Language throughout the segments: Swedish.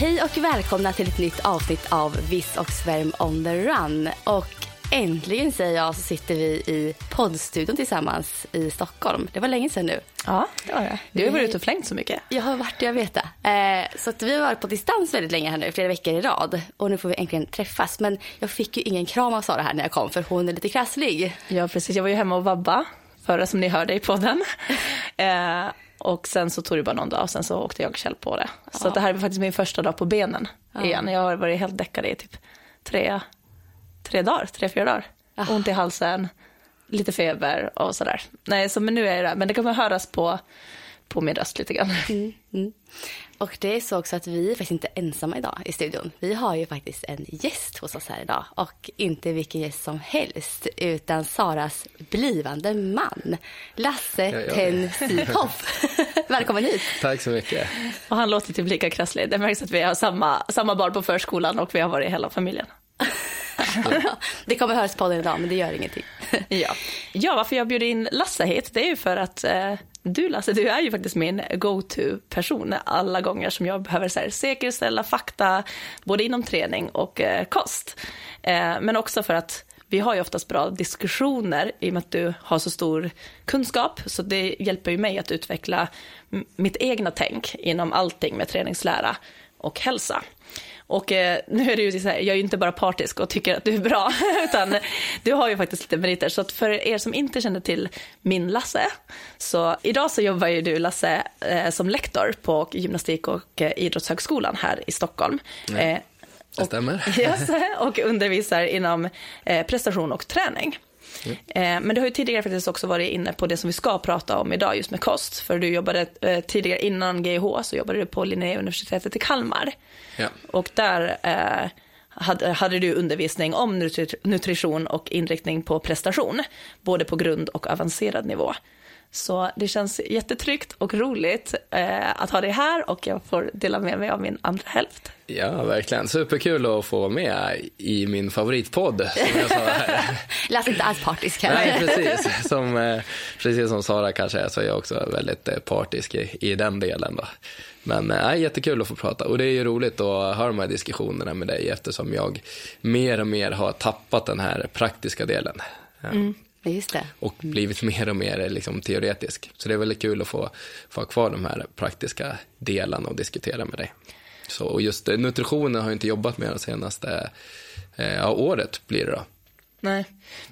Hej och välkomna till ett nytt avsnitt av Viss och Svärm on the run. Och äntligen säger jag så sitter vi i poddstudion tillsammans i Stockholm. Det var länge sedan nu. Ja, det har jag. Du har varit ute och flängt så mycket. Jag har varit det, jag vet det. Eh, så att vi har varit på distans väldigt länge här nu, flera veckor i rad. Och nu får vi äntligen träffas. Men jag fick ju ingen kram av Sara här när jag kom för hon är lite krasslig. Ja, precis. Jag var ju hemma och vabba förra som ni hörde i podden. eh, och sen så tog det bara någon dag och sen så åkte jag och Kjell på det. Så Ja. det här är faktiskt min första dag på benen igen. Jag har varit helt däckad i typ tre, tre dagar, tre, fyra dagar. Ont i halsen, lite feber och sådär. Nej, så men nu är jag där. Men det kommer höras på, på min röst lite grann. Mm. Och det är så också att vi är faktiskt inte ensamma idag i studion. Vi har ju faktiskt en gäst hos oss här idag. Och inte vilken gäst som helst, utan Saras blivande man. Lasse Ja, ja. Tenn Sivhoff. Välkommen hit. Tack så mycket. Och han låter typ lika krasslig. Det märks att vi har samma, samma barn på förskolan och vi har varit hela familjen. Det kommer höras på den idag, men det gör ingenting. Ja. ja, varför jag bjöd in Lasse hit, det är ju för att eh, du Lasse, du är ju faktiskt min go-to-person alla gånger som jag behöver så här, säkerställa fakta, både inom träning och eh, kost. Eh, men också för att vi har ju oftast bra diskussioner i och med att du har så stor kunskap, så det hjälper ju mig att utveckla mitt egna tänk inom allting med träningslära och hälsa. Och eh, nu är det ju så här, jag är ju inte bara partisk och tycker att du är bra, utan du har ju faktiskt lite meriter. Så för er som inte känner till min Lasse, så idag så jobbar ju du Lasse eh, som lektor på gymnastik och eh, idrottshögskolan här i Stockholm. Eh, Det stämmer. Yes, och undervisar inom eh, prestation och träning. Eh, men du har ju tidigare faktiskt också varit inne på det som vi ska prata om idag, just med kost. För du jobbade eh, tidigare, innan GH, så jobbade du på Linnéuniversitetet i Kalmar. Ja. Och där eh, hade, hade du undervisning om nutri- nutrition och inriktning på prestation, både på grund och avancerad nivå. Så det känns jättetryggt och roligt eh, att ha dig här och jag får dela med mig av min andra hälft. ja, verkligen. Superkul att få vara med i min favoritpodd, som jag sa här. Lasse är inte alls partisk här. Nej, precis. Som, eh, precis som Sara kanske är, så är jag också väldigt eh, partisk i, i den delen. Då. Men eh, jättekul att få prata. Och det är ju roligt att ha de här diskussionerna med dig eftersom jag mer och mer har tappat den här praktiska delen. Ja. Ja, Just det. och blivit mer och mer eh, liksom, teoretisk. Så det är väldigt kul att få, få ha kvar de här praktiska delarna och diskutera med dig. Så, och just eh, nutritionen har jag inte jobbat med det senaste eh, året blir det då. Nej,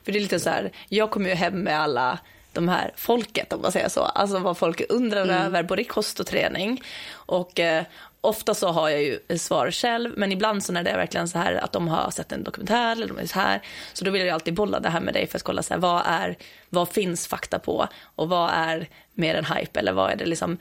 för det är lite så här, jag kommer ju hem med alla de här folket om man säger så, alltså vad folk undrar över både kost och träning. Och eh, ofta så har jag ju svar själv, men ibland så när det är verkligen så här att de har sett en dokumentär eller de är så här, så då vill jag alltid bolla det här med dig för att kolla så här, vad är, vad finns fakta på och vad är mer en hype eller vad är det liksom,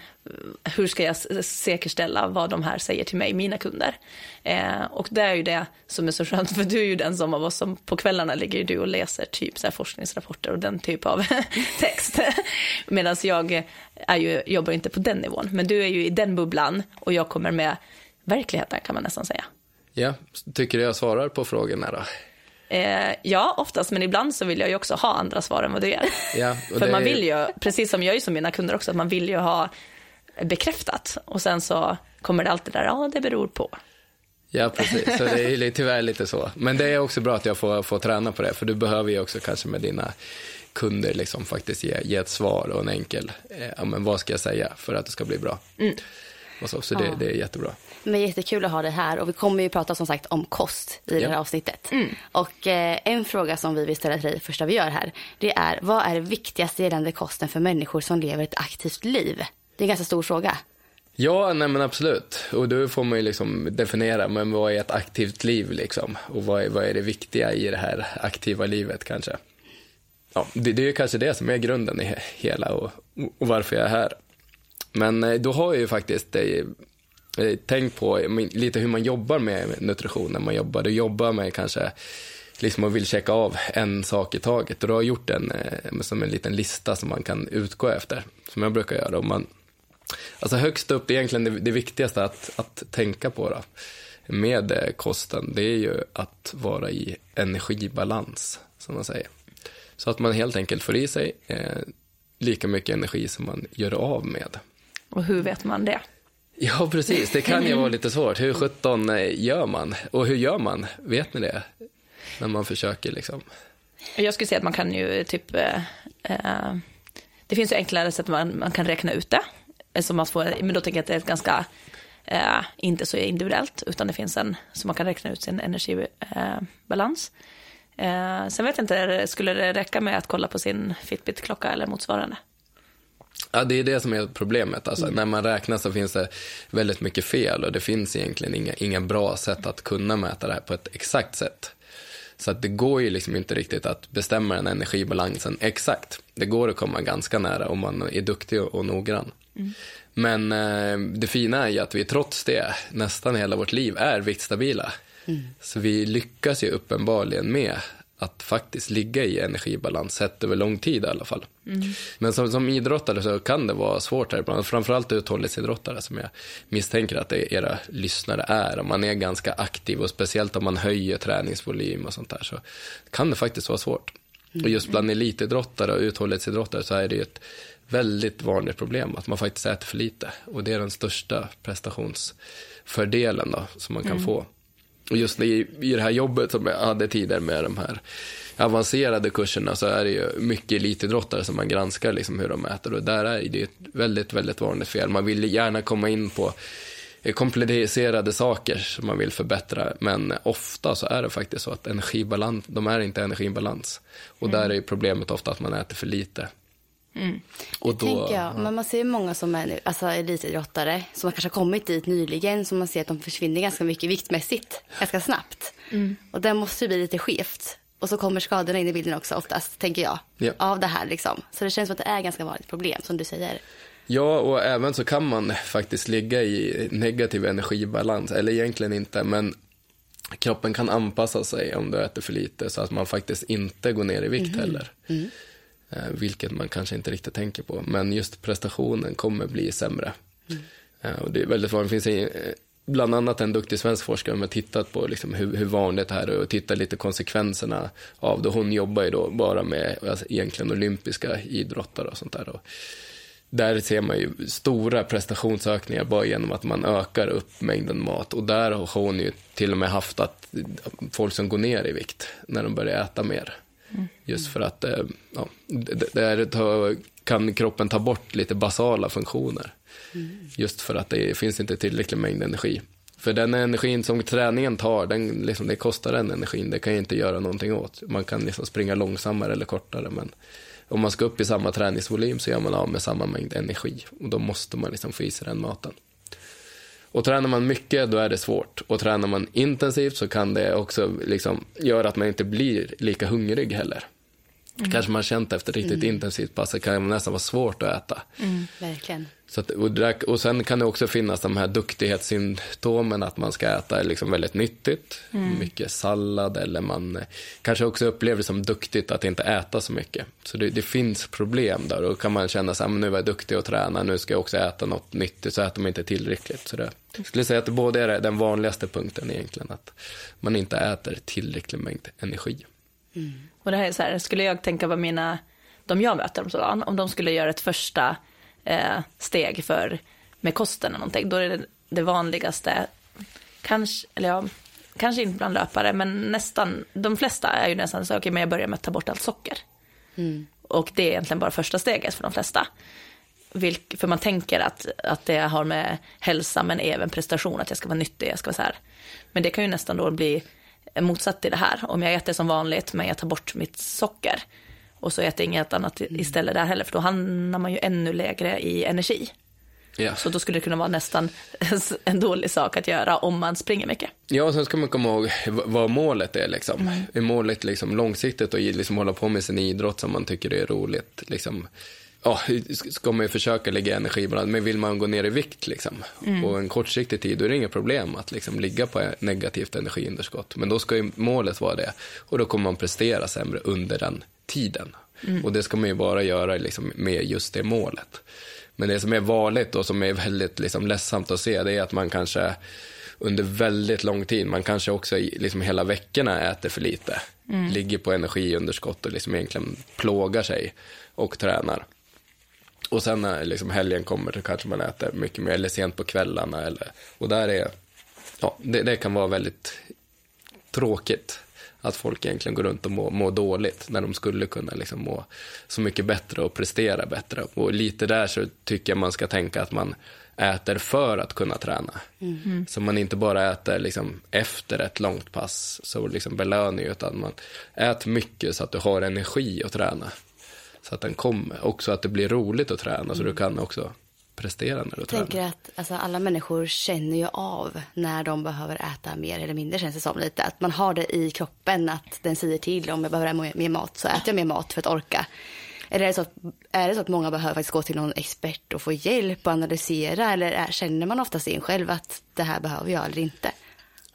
hur ska jag säkerställa vad de här säger till mig, mina kunder. Eh, och det är ju det som är så skönt, för du är ju den som av oss som på kvällarna ligger du och läser typ så här forskningsrapporter och den typ av text. Medan jag är ju, jobbar inte på den nivån, men du är ju i den bubblan och jag kommer med verkligheten kan man nästan säga. Ja, tycker du jag svarar på frågorna då? Eh, ja, oftast, men ibland så vill jag ju också ha andra svar än vad du gör. Ja, För det man vill ju, precis som jag är som mina kunder också, att man vill ju ha bekräftat. Och sen så kommer det alltid där, ja det beror på. Ja, precis. Så det är ju tyvärr lite så. Men det är också bra att jag får, får träna på det, för du behöver ju också kanske med dina kunder liksom faktiskt ge, ge ett svar och en enkel, eh, ja men vad ska jag säga för att det ska bli bra. Och så så det, det är jättebra. Men jättekul att ha dig här och vi kommer ju prata som sagt om kost i det här Ja. avsnittet. Och eh, en fråga som vi vill ställa till dig första vi gör här, det är vad är det viktigaste gällande kosten för människor som lever ett aktivt liv? Det är en ganska stor fråga. Ja, nej men absolut. Och då får man ju liksom definiera, men vad är ett aktivt liv liksom? Och vad är, vad är det viktiga i det här aktiva livet kanske? Ja, det, det är ju kanske det som är grunden i he- hela och, och varför jag är här. Men eh, då har jag ju faktiskt eh, Eh, tänkt på eh, lite hur man jobbar med nutrition när man jobbar. Du jobbar med kanske liksom man vill checka av en sak i taget. Och du har gjort en, eh, som en liten lista som man kan utgå efter, som jag brukar göra. Och man, alltså högst upp, det är egentligen det, det viktigaste att, att tänka på då, med kosten, det är ju att vara i energibalans, som man säger. Så att man helt enkelt får i sig eh, lika mycket energi som man gör av med. Och hur vet man det? Ja, precis. Det kan ju vara lite svårt. Hur sjutton eh, gör man? Och hur gör man? Vet ni det? När man försöker liksom. Jag skulle säga att man kan ju typ... Eh, eh, det finns ju enklare sätt man, man kan räkna ut det. Eh, så man får, men då tänker jag att det är ett ganska, eh, inte så individuellt, utan det finns en, så man kan räkna ut sin energibalans. Eh, eh, sen vet jag inte, skulle det räcka med att kolla på sin Fitbit-klocka eller motsvarande? Ja, det är det som är problemet. Alltså, mm. När man räknar så finns det väldigt mycket fel och det finns egentligen inga, inga bra sätt att kunna mäta det här på ett exakt sätt. Så att det går ju liksom inte riktigt att bestämma den energibalansen exakt. Det går att komma ganska nära om man är duktig och noggrann. Mm. Men eh, det fina är ju att vi trots det nästan hela vårt liv är viktstabila. Mm. Så vi lyckas ju uppenbarligen med att faktiskt ligga i energibalans sett över lång tid i alla fall. Mm. Men som, som idrottare så kan det vara svårt här ibland, framförallt uthållighetsidrottare som jag misstänker att era lyssnare är. Om man är ganska aktiv och speciellt om man höjer träningsvolym och sånt där så kan det faktiskt vara svårt. Mm. Och just bland elitidrottare och uthållighetsidrottare så är det ju ett väldigt vanligt problem att man faktiskt äter för lite och det är den största prestationsfördelen då som man kan mm. få. Och just i, i det här jobbet som jag hade tidigare med de här avancerade kurserna så är det ju mycket elitidrottare som man granskar liksom hur de äter och där är det ett väldigt, väldigt vanligt fel. Man vill gärna komma in på komplicerade saker som man vill förbättra men ofta så är det faktiskt så att energibalans, de är inte energibalans och mm. där är problemet ofta att man äter för lite. Mm. Och då, tänker jag, men man ser många som är alltså elitidrottare som har kanske kommit dit nyligen som man ser att de försvinner ganska mycket viktmässigt ganska snabbt. Mm. Och det måste ju bli lite skevt. Och så kommer skadorna in i bilden också oftast, tänker jag. Ja. Av det här liksom. Så det känns som att det är ganska vanligt problem som du säger. Ja, och även så kan man faktiskt ligga i negativ energibalans, eller egentligen inte, men kroppen kan anpassa sig om du äter för lite så att man faktiskt inte går ner i vikt mm. heller. Mm. Eh, vilket man kanske inte riktigt tänker på. Men just prestationen kommer bli sämre. Mm. Eh, och det är väldigt vanligt. Finns eh, bland annat en duktig svensk forskare som har tittat på liksom hur, hur vanligt det här är och tittat lite konsekvenserna av det. Hon jobbar ju då bara med alltså, egentligen olympiska idrottare och sånt där. Och där ser man ju stora prestationsökningar bara genom att man ökar upp mängden mat. Och där har hon ju till och med haft att folk som går ner i vikt när de börjar äta mer. Just för att eh, ja, där kan kroppen ta bort lite basala funktioner. Mm. Just för att det finns inte tillräcklig mängd energi. För den energin som träningen tar, den, liksom, det kostar den energin. Det kan jag inte göra någonting åt. Man kan liksom springa långsammare eller kortare. Men om man ska upp i samma träningsvolym så gör man av med samma mängd energi. Och då måste man liksom få i sig den maten. Och tränar man mycket då är det svårt. Och tränar man intensivt så kan det också liksom göra att man inte blir lika hungrig heller. Mm. Kanske man känt efter riktigt mm. intensivt pass, det kan nästan vara svårt att äta. Mm, verkligen. Så att, och, och sen kan det också finnas de här duktighetssymptomen, att man ska äta liksom väldigt nyttigt, mm. mycket sallad eller man kanske också upplever det som duktigt att inte äta så mycket. Så det, det finns problem där och kan man känna att nu var jag duktig och träna, nu ska jag också äta något nyttigt, så äter man inte tillräckligt. Så det, jag skulle säga att det både är den vanligaste punkten egentligen, att man inte äter tillräcklig mängd energi. Mm. Och det här är så här, skulle jag tänka på mina, de jag möter om sådant, om de skulle göra ett första eh, steg för, med kosten eller någonting, då är det det vanligaste, kanske, eller ja, kanske inte bland löpare, men nästan, de flesta är ju nästan så, okej, okay, men jag börjar med att ta bort allt socker. Mm. Och det är egentligen bara första steget för de flesta. Vilk, för man tänker att, att det har med hälsa men även prestation, att jag ska vara nyttig, jag ska vara så här. Men det kan ju nästan då bli motsatt till det här. Om jag äter som vanligt men jag tar bort mitt socker och så äter jag inget annat mm. istället där heller för då hamnar man ju ännu lägre i energi. Yeah. Så då skulle det kunna vara nästan en dålig sak att göra om man springer mycket. Ja, och sen ska man komma ihåg vad målet är. Liksom. Mm. Är målet liksom långsiktigt och liksom hålla på med sin idrott som man tycker är roligt? Liksom, ja, ska man ju försöka lägga energibalans, men vill man gå ner i vikt liksom, mm. på en kortsiktig tid, då är det inga problem att liksom, ligga på negativt energiunderskott. Men då ska ju målet vara det, och då kommer man prestera sämre under den tiden. Mm. Och det ska man ju bara göra liksom, med just det målet. Men det som är vanligt och som är väldigt liksom, ledsamt att se, det är att man kanske under väldigt lång tid, man kanske också liksom hela veckorna äter för lite, mm. ligger på energiunderskott och liksom egentligen plågar sig och tränar. Och sen när liksom helgen kommer så kanske man äter mycket mer, eller sent på kvällarna. Eller, och där är, ja, det, det kan vara väldigt tråkigt att folk egentligen går runt och mår, mår dåligt när de skulle kunna liksom må så mycket bättre och prestera bättre. Och lite där så tycker jag man ska tänka att man äter för att kunna träna. Mm. Så man inte bara äter liksom efter ett långt pass, så liksom belöning, utan man äter mycket så att du har energi att träna så att den kommer. Också att det blir roligt att träna mm. så du mm. kan också prestera när du Jag tänker att alltså, alla människor känner ju av när de behöver äta mer eller mindre känns det som lite. Att man har det i kroppen att den säger till om jag behöver mer mat så äter jag mer mat för att orka. Eller är det så att, är det så att många behöver faktiskt gå till någon expert och få hjälp och analysera eller är, känner man oftast in själv att det här behöver jag eller inte?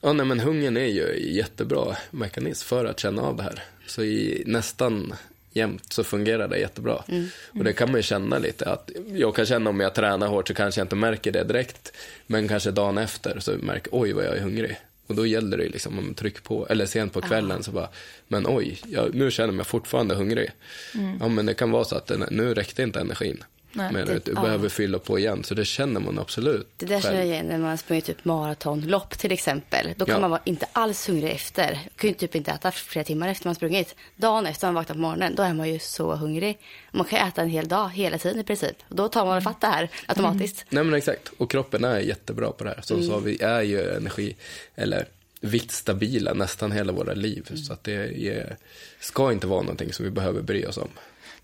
Ja, nej, men hungern är ju en jättebra mekanism för att känna av det här. Så i nästan jämt så fungerar det jättebra. Mm. Och det kan man ju känna lite. att Jag kan känna om jag tränar hårt så kanske jag inte märker det direkt. Men kanske dagen efter så märker oj vad jag är hungrig. Och då gäller det liksom om tryck på, eller sent på kvällen Aha. så bara, men oj, jag, nu känner jag mig fortfarande hungrig. Mm. Ja men det kan vara så att den, nu räckte inte energin. Nej, men det, du ja. behöver fylla på igen, så det känner man absolut. Det där känner jag igen när man springer typ maratonlopp till exempel. Då kan ja. man vara inte alls hungrig efter. Man kan ju typ inte äta flera timmar efter man sprungit. Dagen efter man vaknat på morgonen, då är man ju så hungrig. Man kan äta en hel dag, hela tiden i princip. Och då tar man väl fatt det här automatiskt. Mm. Nej men exakt, och kroppen är jättebra på det här. Som mm. sa, vi är ju energi, eller viktstabila nästan hela våra liv. Mm. Så att det är, ska inte vara någonting som vi behöver bry oss om.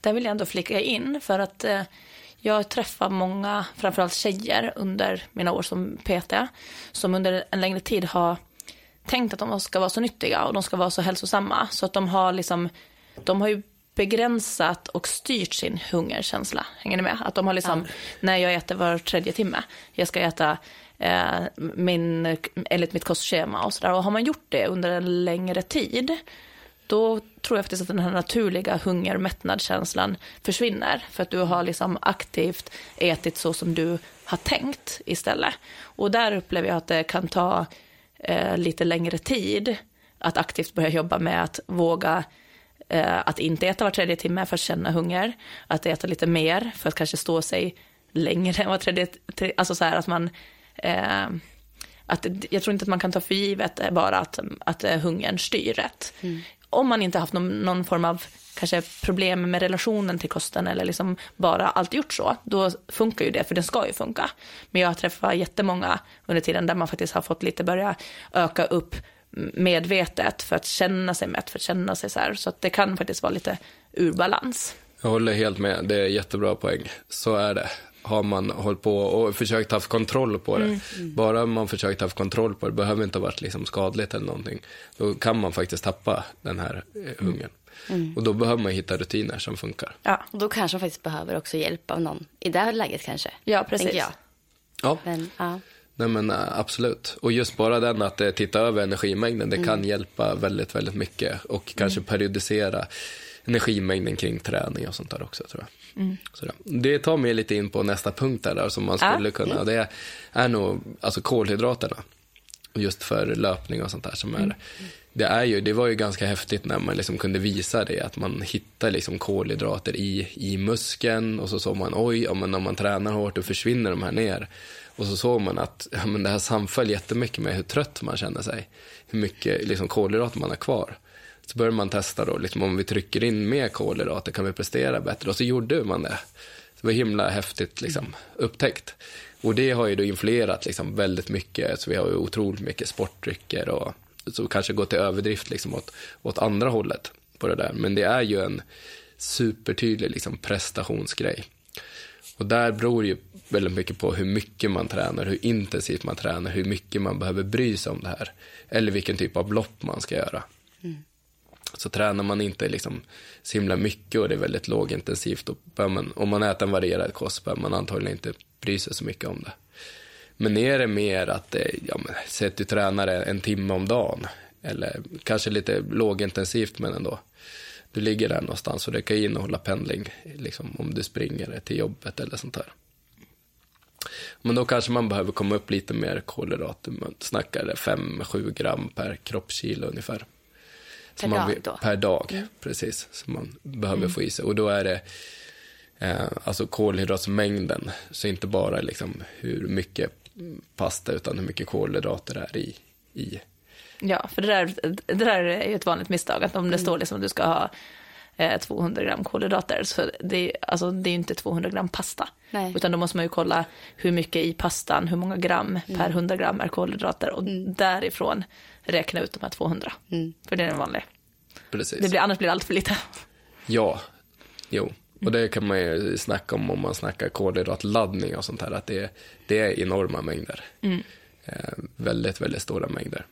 Där vill jag ändå flika in, för att eh, jag träffar många, framförallt tjejer, under mina år som PT, som under en längre tid har tänkt att de ska vara så nyttiga och de ska vara så hälsosamma. Så att de har liksom, de har ju begränsat och styrt sin hungerkänsla. Hänger ni med? Att de har liksom, ja. när jag äter var tredje timme, jag ska äta eh, min, enligt mitt kostschema och sådär. Och har man gjort det under en längre tid, då tror jag faktiskt att den här naturliga hunger-mättnadskänslan försvinner. För att du har liksom aktivt ätit så som du har tänkt istället. Och där upplever jag att det kan ta eh, lite längre tid att aktivt börja jobba med att våga eh, att inte äta var tredje timme för att känna hunger. Att äta lite mer för att kanske stå sig längre än var tredje, alltså så här att man eh, att jag tror inte att man kan ta för givet eh, bara att, att eh, hungern styr rätt. Mm om man inte haft någon, någon, form av kanske problem med relationen till kosten eller liksom bara alltid gjort så, då funkar ju det, för den ska ju funka. Men jag har träffat jättemånga under tiden där man faktiskt har fått lite börja öka upp medvetet för att känna sig mätt, för att känna sig så här. Så att det kan faktiskt vara lite ur balans. Jag håller helt med, det är jättebra poäng. Så är det har man hållit på och försökt haft kontroll på det. Mm. Mm. Bara man försökt haft kontroll på det, behöver inte ha varit liksom skadligt eller någonting. Då kan man faktiskt tappa den här eh, hungern. Mm. Och då behöver man hitta rutiner som funkar. Ja, och då kanske man faktiskt behöver också hjälp av någon i det här läget kanske. Ja, precis. Jag. Ja. Men, ja. Nej men eh, absolut. Och just bara den att eh, titta över energimängden, det mm. kan hjälpa väldigt, väldigt mycket. Och kanske mm. periodisera energimängden kring träning och sånt där också tror jag. Mm. Det tar mig lite in på nästa punkt där, som man skulle ja. kunna. Det är nog alltså kolhydraterna. Just för löpning och sånt där som är. Mm. Det, är ju, det var ju ganska häftigt när man liksom kunde visa det, att man hittar liksom kolhydrater i, i muskeln och så såg man oj, ja, men om man tränar hårt då försvinner de här ner. Och så såg man att ja, men det här samföll jättemycket med hur trött man känner sig. Hur mycket liksom, kolhydrater man har kvar. Så började man testa då, liksom, om vi trycker in mer kolhydrater kan vi prestera bättre. Och så gjorde man det. Det var himla häftigt liksom, upptäckt. Och det har ju då influerat liksom, väldigt mycket. Så vi har ju otroligt mycket sportdrycker och så kanske gått till överdrift liksom, åt, åt andra hållet på det där. Men det är ju en supertydlig liksom, prestationsgrej. Och där beror ju väldigt mycket på hur mycket man tränar, hur intensivt man tränar, hur mycket man behöver bry sig om det här. Eller vilken typ av lopp man ska göra. Så tränar man inte liksom så himla mycket och det är väldigt lågintensivt, man, om man äter en varierad kost bör man antagligen inte bry sig så mycket om det. Men är det mer att, eh, ja, men, säg att du tränar en timme om dagen, eller kanske lite lågintensivt men ändå. Du ligger där någonstans och det kan innehålla pendling, liksom, om du springer till jobbet eller sånt där. Men då kanske man behöver komma upp lite mer kolhydrater. Man snackar 5-7 gram per kroppskilo ungefär. Per dag då? Per dag, mm. precis. Som man behöver mm. få i sig. Och då är det eh, alltså kolhydratsmängden. Så inte bara liksom hur mycket pasta utan hur mycket kolhydrater det är i. i. Ja, för det där, det där är ju ett vanligt misstag. Att om det mm. står liksom att du ska ha 200 eh, gram kolhydrater. Så det är, alltså, det är inte 200 gram pasta. Nej. Utan då måste man ju kolla hur mycket i pastan, hur många gram mm. per 100 gram är kolhydrater. Och mm. därifrån räkna ut de här 200. Mm. För det är den vanliga. Precis. Det blir, annars blir det allt för lite. Ja, jo. Och det kan man ju snacka om om man snackar kolhydratladdning och sånt här. Att det, det är enorma mängder. Mm. Eh, väldigt, väldigt stora mängder.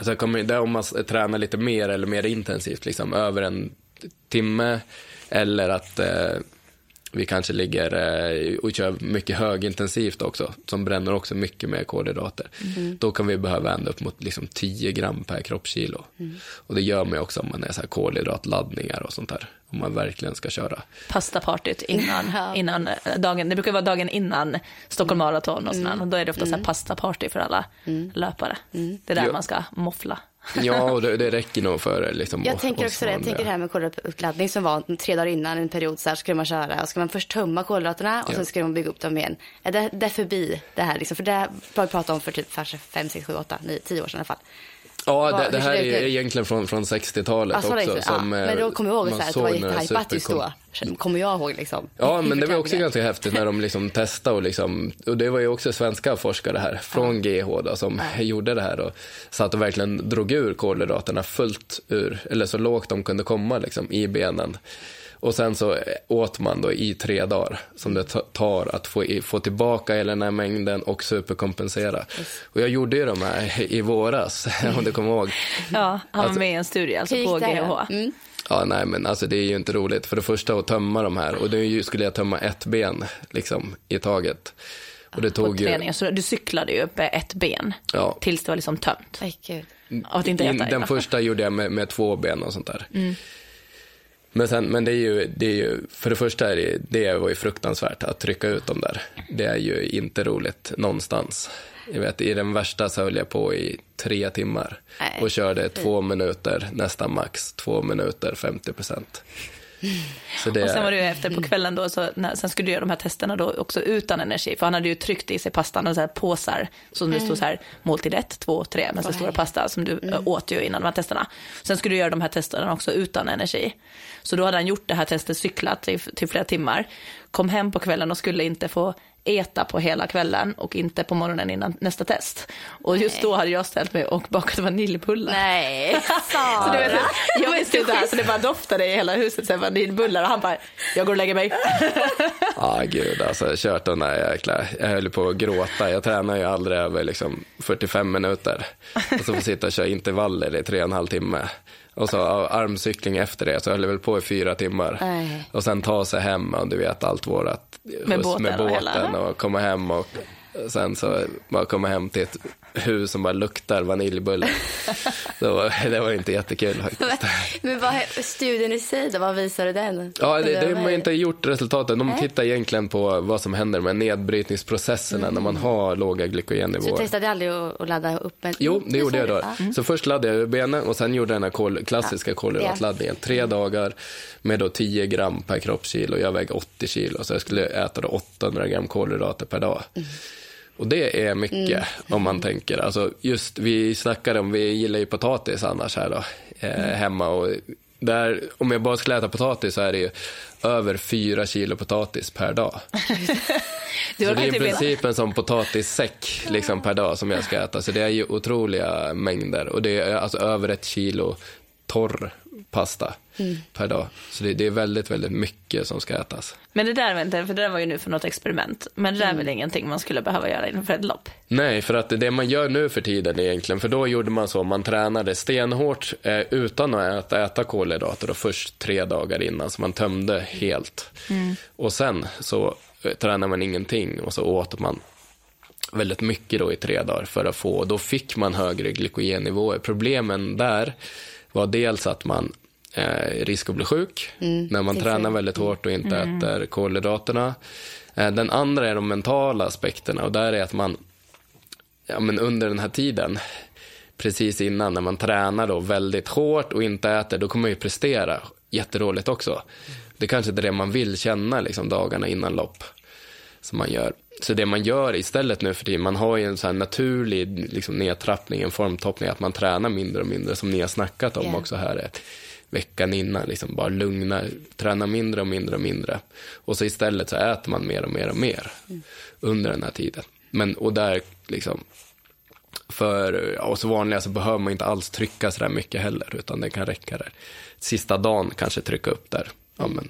Så kommer, där om man tränar lite mer eller mer intensivt, liksom över en timme eller att eh, vi kanske ligger eh, och kör mycket högintensivt också, som bränner också mycket mer kolhydrater. Mm. Då kan vi behöva ända upp mot liksom 10 gram per kroppskilo. Mm. Och det gör man också om man är så här kolhydratladdningar och sånt där. Om man verkligen ska köra. Pastapartyt innan, innan eh, dagen, det brukar vara dagen innan Stockholm Marathon och sådär. Mm. Och då är det ofta så här mm. pastaparty för alla mm. löpare. Mm. Det är där ja. man ska moffla. Ja, och det, det räcker nog för liksom, Jag tänker också det. Jag tänker det här med kolhydratuppladdning som var tre dagar innan en period så här skulle man köra. Och ska man först tömma kolhydraterna och ja. sen ska man bygga upp dem igen. Det, det är förbi det här liksom? För det har vi pratat om för typ 5, 6, 7, 8, 9, 10 år sedan i alla fall. Ja, det, det här är egentligen från, från 60-talet alltså, också. Som, ja. Men då kommer jag ihåg att det var jättehajpat just då. Kommer jag ihåg liksom. Ja, men det var också ganska häftigt när de liksom testade och liksom, och det var ju också svenska forskare här från ja. GH då, som ja. gjorde det här och satt och verkligen drog ur kolhydraterna fullt ur, eller så lågt de kunde komma liksom i benen. Och sen så åt man då i tre dagar som det tar att få, få tillbaka hela den här mängden och superkompensera. Yes. Och jag gjorde ju de här i våras, om du kommer ihåg. Ja, han var alltså, med i en studie alltså på GH. Mm. Ja, nej men alltså det är ju inte roligt. För det första att tömma de här och då skulle jag tömma ett ben liksom i taget. Och det tog ju... Så du cyklade ju upp ett ben ja. tills det var liksom tömt. Ay, Gud. Av att inte äta Den första gjorde jag med, med två ben och sånt där. Mm. Men, sen, men det, är ju, det är ju, för det första är det, det var ju fruktansvärt att trycka ut dem där. Det är ju inte roligt någonstans. Jag vet, I den värsta så höll jag på i tre timmar Nej. och körde två minuter, nästan max, två minuter, 50 procent. Det... Och sen var det ju efter på kvällen då, så när, sen skulle du göra de här testerna då också utan energi. För han hade ju tryckt i sig pastan och så här påsar som det stod så här måltid ett, två, tre med så stora pasta som du mm. åt ju innan de här testerna. Sen skulle du göra de här testerna också utan energi. Så då hade han gjort det här testet, cyklat till, till flera timmar, kom hem på kvällen och skulle inte få äta på hela kvällen och inte på morgonen innan nästa test. Och just Nej. då hade jag ställt mig och bakat vaniljbullar. Nej, Sara. så du vet, jag visste inte här så det bara doftade i hela huset så vaniljbullar och han bara, jag går och lägger mig. Ja, ah, gud alltså, kört den där jäkla, jag höll på att gråta. Jag tränar ju aldrig över liksom 45 minuter. Och så får sitta och köra intervaller i tre och en halv timme. Och så armcykling efter det, så höll jag väl på i fyra timmar. Nej. Och sen ta sig hem och du vet allt vårat med båten, med båten och, och komma hem och sen så bara komma hem till ett hus som bara luktar vaniljbulle. det, var, det var inte jättekul faktiskt. Men vad, studien i sig då, vad visade den? Ja, det, det har man inte gjort resultaten. De tittar egentligen på vad som händer med nedbrytningsprocesserna mm. när man har låga glykogennivåer. Så du testade aldrig att ladda upp? En... Jo, det gjorde jag då. Mm. Så först laddade jag benen och sen gjorde jag den här kol, klassiska ja. kolhydratladdningen. Tre dagar med då 10 gram per kroppskilo. Jag väger 80 kilo, så jag skulle äta då 800 gram kolhydrater per dag. Mm. Och det är mycket mm. om man tänker. Alltså just, vi snackade om, vi gillar ju potatis annars här då, eh, mm. hemma. Och där, om jag bara skulle äta potatis så är det ju över fyra kilo potatis per dag. så det är i princip en sån potatissäck liksom, per dag som jag ska äta. Så det är ju otroliga mängder. Och det är alltså över ett kilo torr pasta per dag. Så det, det är väldigt, väldigt mycket som ska ätas. Men det där, vänta, för det där var ju nu för något experiment. Men det där är väl ingenting man skulle behöva göra inför ett lopp? Nej, för att det man gör nu för tiden egentligen, för då gjorde man så, man tränade stenhårt eh, utan att äta, äta kolhydrater och först tre dagar innan, så man tömde helt. Och sen så eh, tränade man ingenting och så åt man väldigt mycket då i tre dagar för att få, då fick man högre glykogennivåer. Problemen där var dels att man eh, risk att bli sjuk när man tränar väldigt hårt och inte äter kolhydraterna. Eh, den andra är de mentala aspekterna och där är att man ja, men under den här tiden, precis innan när man tränar då väldigt hårt och inte äter, då kommer man ju prestera jättedåligt också. Det kanske inte är det man vill känna liksom, dagarna innan lopp som man gör. Så det man gör istället nu för tiden, man har ju en så här naturlig liksom, nedtrappning, en formtoppning, att man tränar mindre och mindre, som ni har snackat om Ja. också här veckan innan, liksom bara lugna, träna mindre och mindre och mindre. Och så istället så äter man mer och mer och mer under den här tiden. Men, och där liksom, för oss vanliga så behöver man inte alls trycka så där mycket heller, utan det kan räcka där. Sista dagen kanske trycka upp där, ja, men,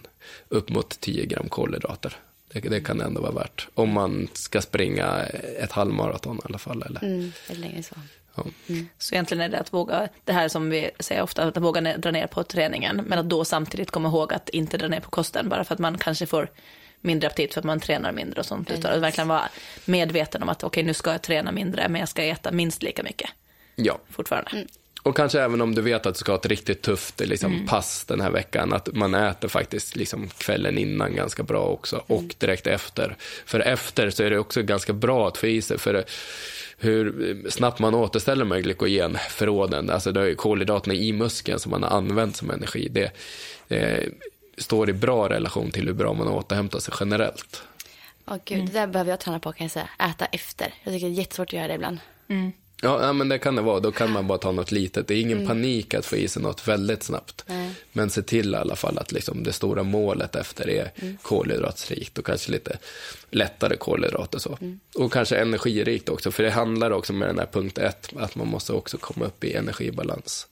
upp mot 10 gram kolhydrater. Det, det kan ändå vara värt. Om man ska springa ett halvmaraton i alla fall. Eller, Mm, eller längre så ja. Så egentligen är det att våga, det här som vi säger ofta, att våga dra ner på träningen, men att då samtidigt komma ihåg att inte dra ner på kosten, bara för att man kanske får mindre aptit för att man tränar mindre och sånt. Utan att verkligen vara medveten om att okej, nu ska jag träna mindre, men jag ska äta minst lika mycket ja. fortfarande. Och kanske även om du vet att du ska ha ett riktigt tufft liksom, Mm. pass den här veckan, att man äter faktiskt liksom, kvällen innan ganska bra också och Mm. direkt efter. För efter så är det också ganska bra att få i sig, för det, hur snabbt man återställer med glykogenförråden, alltså det är ju kolhydraterna i muskeln som man har använt som energi, det eh, står i bra relation till hur bra man återhämtar sig generellt. Åh gud, det där behöver jag träna på kan jag säga. Äta efter. Jag tycker det är jättesvårt att göra det ibland. Ja, ja, men det kan det vara. Då kan man bara ta något litet. Det är ingen panik att få i sig något väldigt snabbt. Men se till i alla fall att liksom det stora målet efter är kolhydratsrikt och kanske lite lättare kolhydrater. Så. Och kanske energirikt också, för det handlar också med den här punkt ett, att man måste också komma upp i energibalans.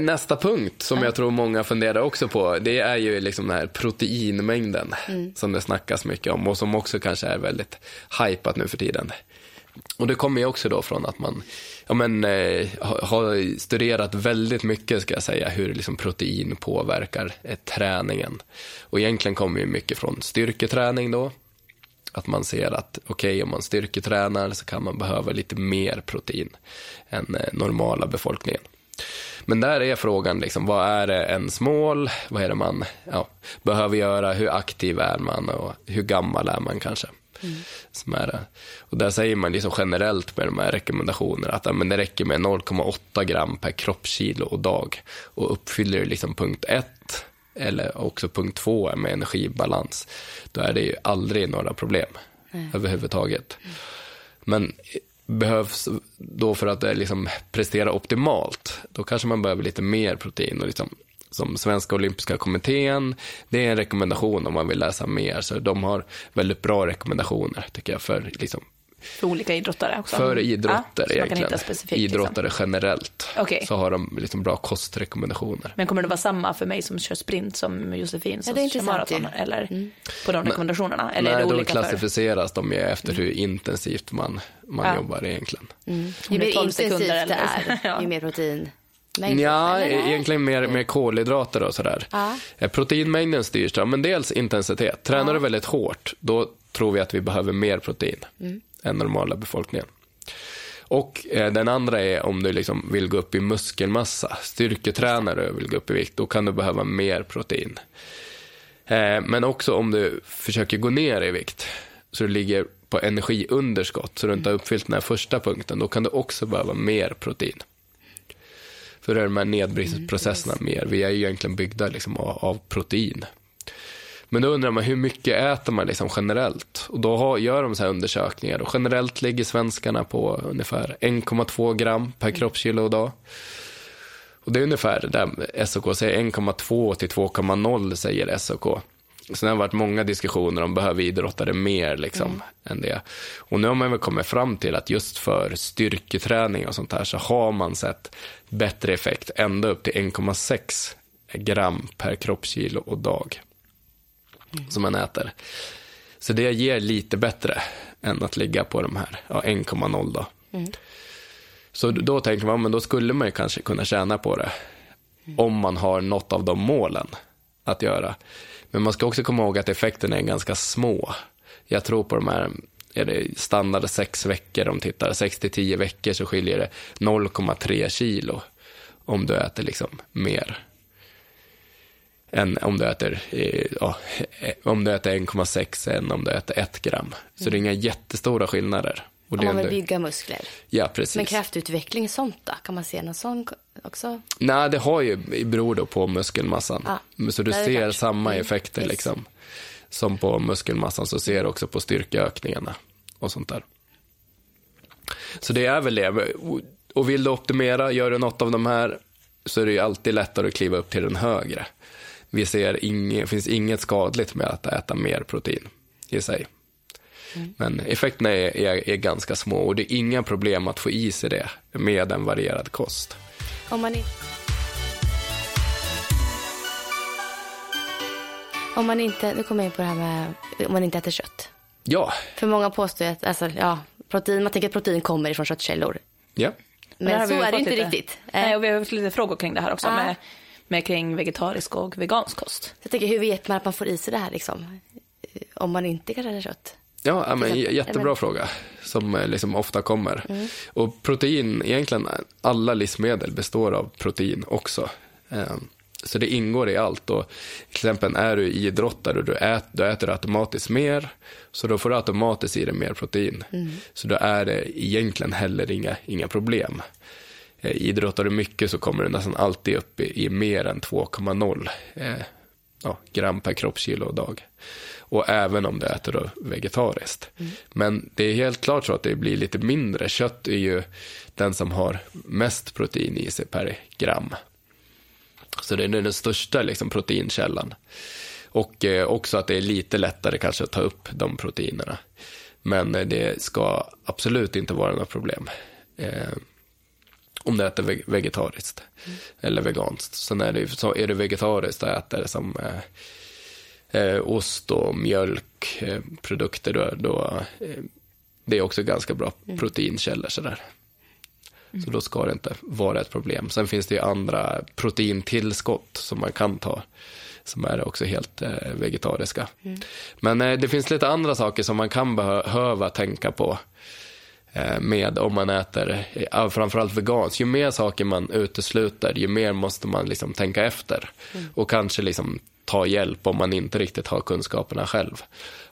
Nästa punkt som jag tror många funderar också på, det är ju liksom den här proteinmängden som det snackas mycket om och som också kanske är väldigt hypat nu för tiden. Och det kommer ju också då från att man ja, men, eh, har, studerat väldigt mycket, ska jag säga, hur liksom protein påverkar eh, träningen. Och egentligen kommer ju mycket från styrketräning då. Att man ser att okej, om man styrketränar så kan man behöva lite mer protein än eh, normala befolkningen. Men där är frågan, liksom, vad är det ens mål? Vad är det man ja, behöver göra? Hur aktiv är man och hur gammal är man kanske? Som är. Och där säger man liksom generellt med de här rekommendationerna att ja, men det räcker med 0,8 gram per kroppskilo och dag. Och uppfyller du liksom punkt 1 eller också punkt 2 med energibalans, då är det ju aldrig några problem överhuvudtaget. Men behövs då för att eh, liksom prestera optimalt, då kanske man behöver lite mer protein. Och liksom, som Svenska Olympiska Kommittén, det är en rekommendation om man vill läsa mer. Så de har väldigt bra rekommendationer tycker jag för, liksom, För olika idrottare också. för Ja, idrottare kan egentligen. liksom. idrottare generellt. Okej. Så har de liksom bra kostrekommendationer. Men kommer det vara samma för mig som kör sprint som Josefin som det är kör maraton? ju. Eller på de rekommendationerna? Eller är Nej, det då olika för? klassificeras de ju efter hur intensivt man, man Ja. jobbar egentligen. Ju det är mer 12 intensivt sekunder det är. Ja. ju mer protein. Ja, eller? egentligen mer, mer kolhydrater och sådär. Ja. Eh, Proteinmängden styrs då, men dels intensitet. Tränar du väldigt hårt, då tror vi att vi behöver mer protein än normala befolkningen. Och eh, den andra är om du liksom vill gå upp i muskelmassa, styrketränare och vill gå upp i vikt, då kan du behöva mer protein. Eh, men också om du försöker gå ner i vikt, så du ligger på energiunderskott, så du inte har uppfyllt den här första punkten, då kan du också behöva mer protein. För det är de här nedbrytningsprocesserna mer. Vi är ju egentligen byggda liksom av, av protein. Men då undrar man hur mycket äter man liksom generellt? Och då har, gör de så här undersökningar och generellt ligger svenskarna på ungefär 1,2 gram per kroppskilo och dag. Och det är ungefär där SOK säger 1,2 till 2,0 säger SOK. Sen har det varit många diskussioner om behöver idrottare mer liksom, mm. än det. Och nu har man väl kommit fram till att just för styrketräning och sånt här så har man sett bättre effekt ända upp till 1,6 gram per kroppskilo och dag mm. som man äter. Så det ger lite bättre än att ligga på de här ja, 1,0 då. Mm. Så då tänker man, men då skulle man ju kanske kunna tjäna på det. Mm. Om man har något av de målen att göra. Men man ska också komma ihåg att effekterna är ganska små. Jag tror på de här, är det standard sex veckor de tittar, sex till tio veckor så skiljer det 0,3 kilo om du äter liksom mer än om du äter, eh, ja, eh, om du äter 1,6 än om du äter 1 gram. Så det är inga jättestora skillnader. Och om man vill bygga muskler. Ja, precis. Men kraftutveckling, sånt då? Kan man se någon sån också? Nej, det har ju, beror då på muskelmassan. Ah, så du ser samma mm, effekter liksom. Som på muskelmassan så ser du också på styrkeökningarna och sånt där. Så det är väl det. Och vill du optimera, gör du något av de här så är det ju alltid lättare att kliva upp till den högre. Vi ser inget, finns inget skadligt med att äta mer protein i sig. Mm. Men effekterna är, är, är, ganska små och det är inga problem att få i sig det med en varierad kost. Om man, om man inte, nu kommer jag in på det här med om man inte äter kött. Ja. För många påstår att alltså, ja, protein, man tänker att protein kommer ifrån köttkällor. Ja. Men så är det inte lite, riktigt. Nej, och vi har haft lite frågor kring det här också. Ah. Med, med kring vegetarisk och vegansk kost. Jag tänker, hur vet man att man får i sig det här liksom? Om man inte kanske äter kött? Ja, men, jättebra men... fråga som eh, liksom ofta kommer. Mm. Och protein, egentligen alla livsmedel består av protein också. Ehm, så det ingår i allt. Och till exempel är du idrottare och du äter, du äter automatiskt mer, så då får du automatiskt i dig mer protein. Mm. Så då är det egentligen heller inga, inga problem. Eh, idrottar du mycket så kommer du nästan alltid upp i, i mer än 2,0 eh, ja, gram per kroppskilo och dag. Och även om du äter vegetariskt. Mm. Men det är helt klart så att det blir lite mindre. Kött är ju den som har mest protein i sig per gram. Så det är den största liksom, proteinkällan. Och eh, också att det är lite lättare kanske att ta upp de proteinerna. Men eh, det ska absolut inte vara något problem. Eh, om du äter vegetariskt mm. eller veganskt. Sen är det, så är du vegetariskt och äter som eh, eh, ost och mjölkprodukter, då, då eh, det är också ganska bra mm. proteinkällor sådär. Mm. Så då ska det inte vara ett problem. Sen finns det ju andra proteintillskott som man kan ta som är också helt eh, vegetariska. Mm. Men eh, det finns lite andra saker som man kan behöva tänka på eh, med om man äter, eh, framförallt veganskt. Ju mer saker man utesluter, ju mer måste man liksom tänka efter. Mm. Och kanske liksom ta hjälp om man inte riktigt har kunskaperna själv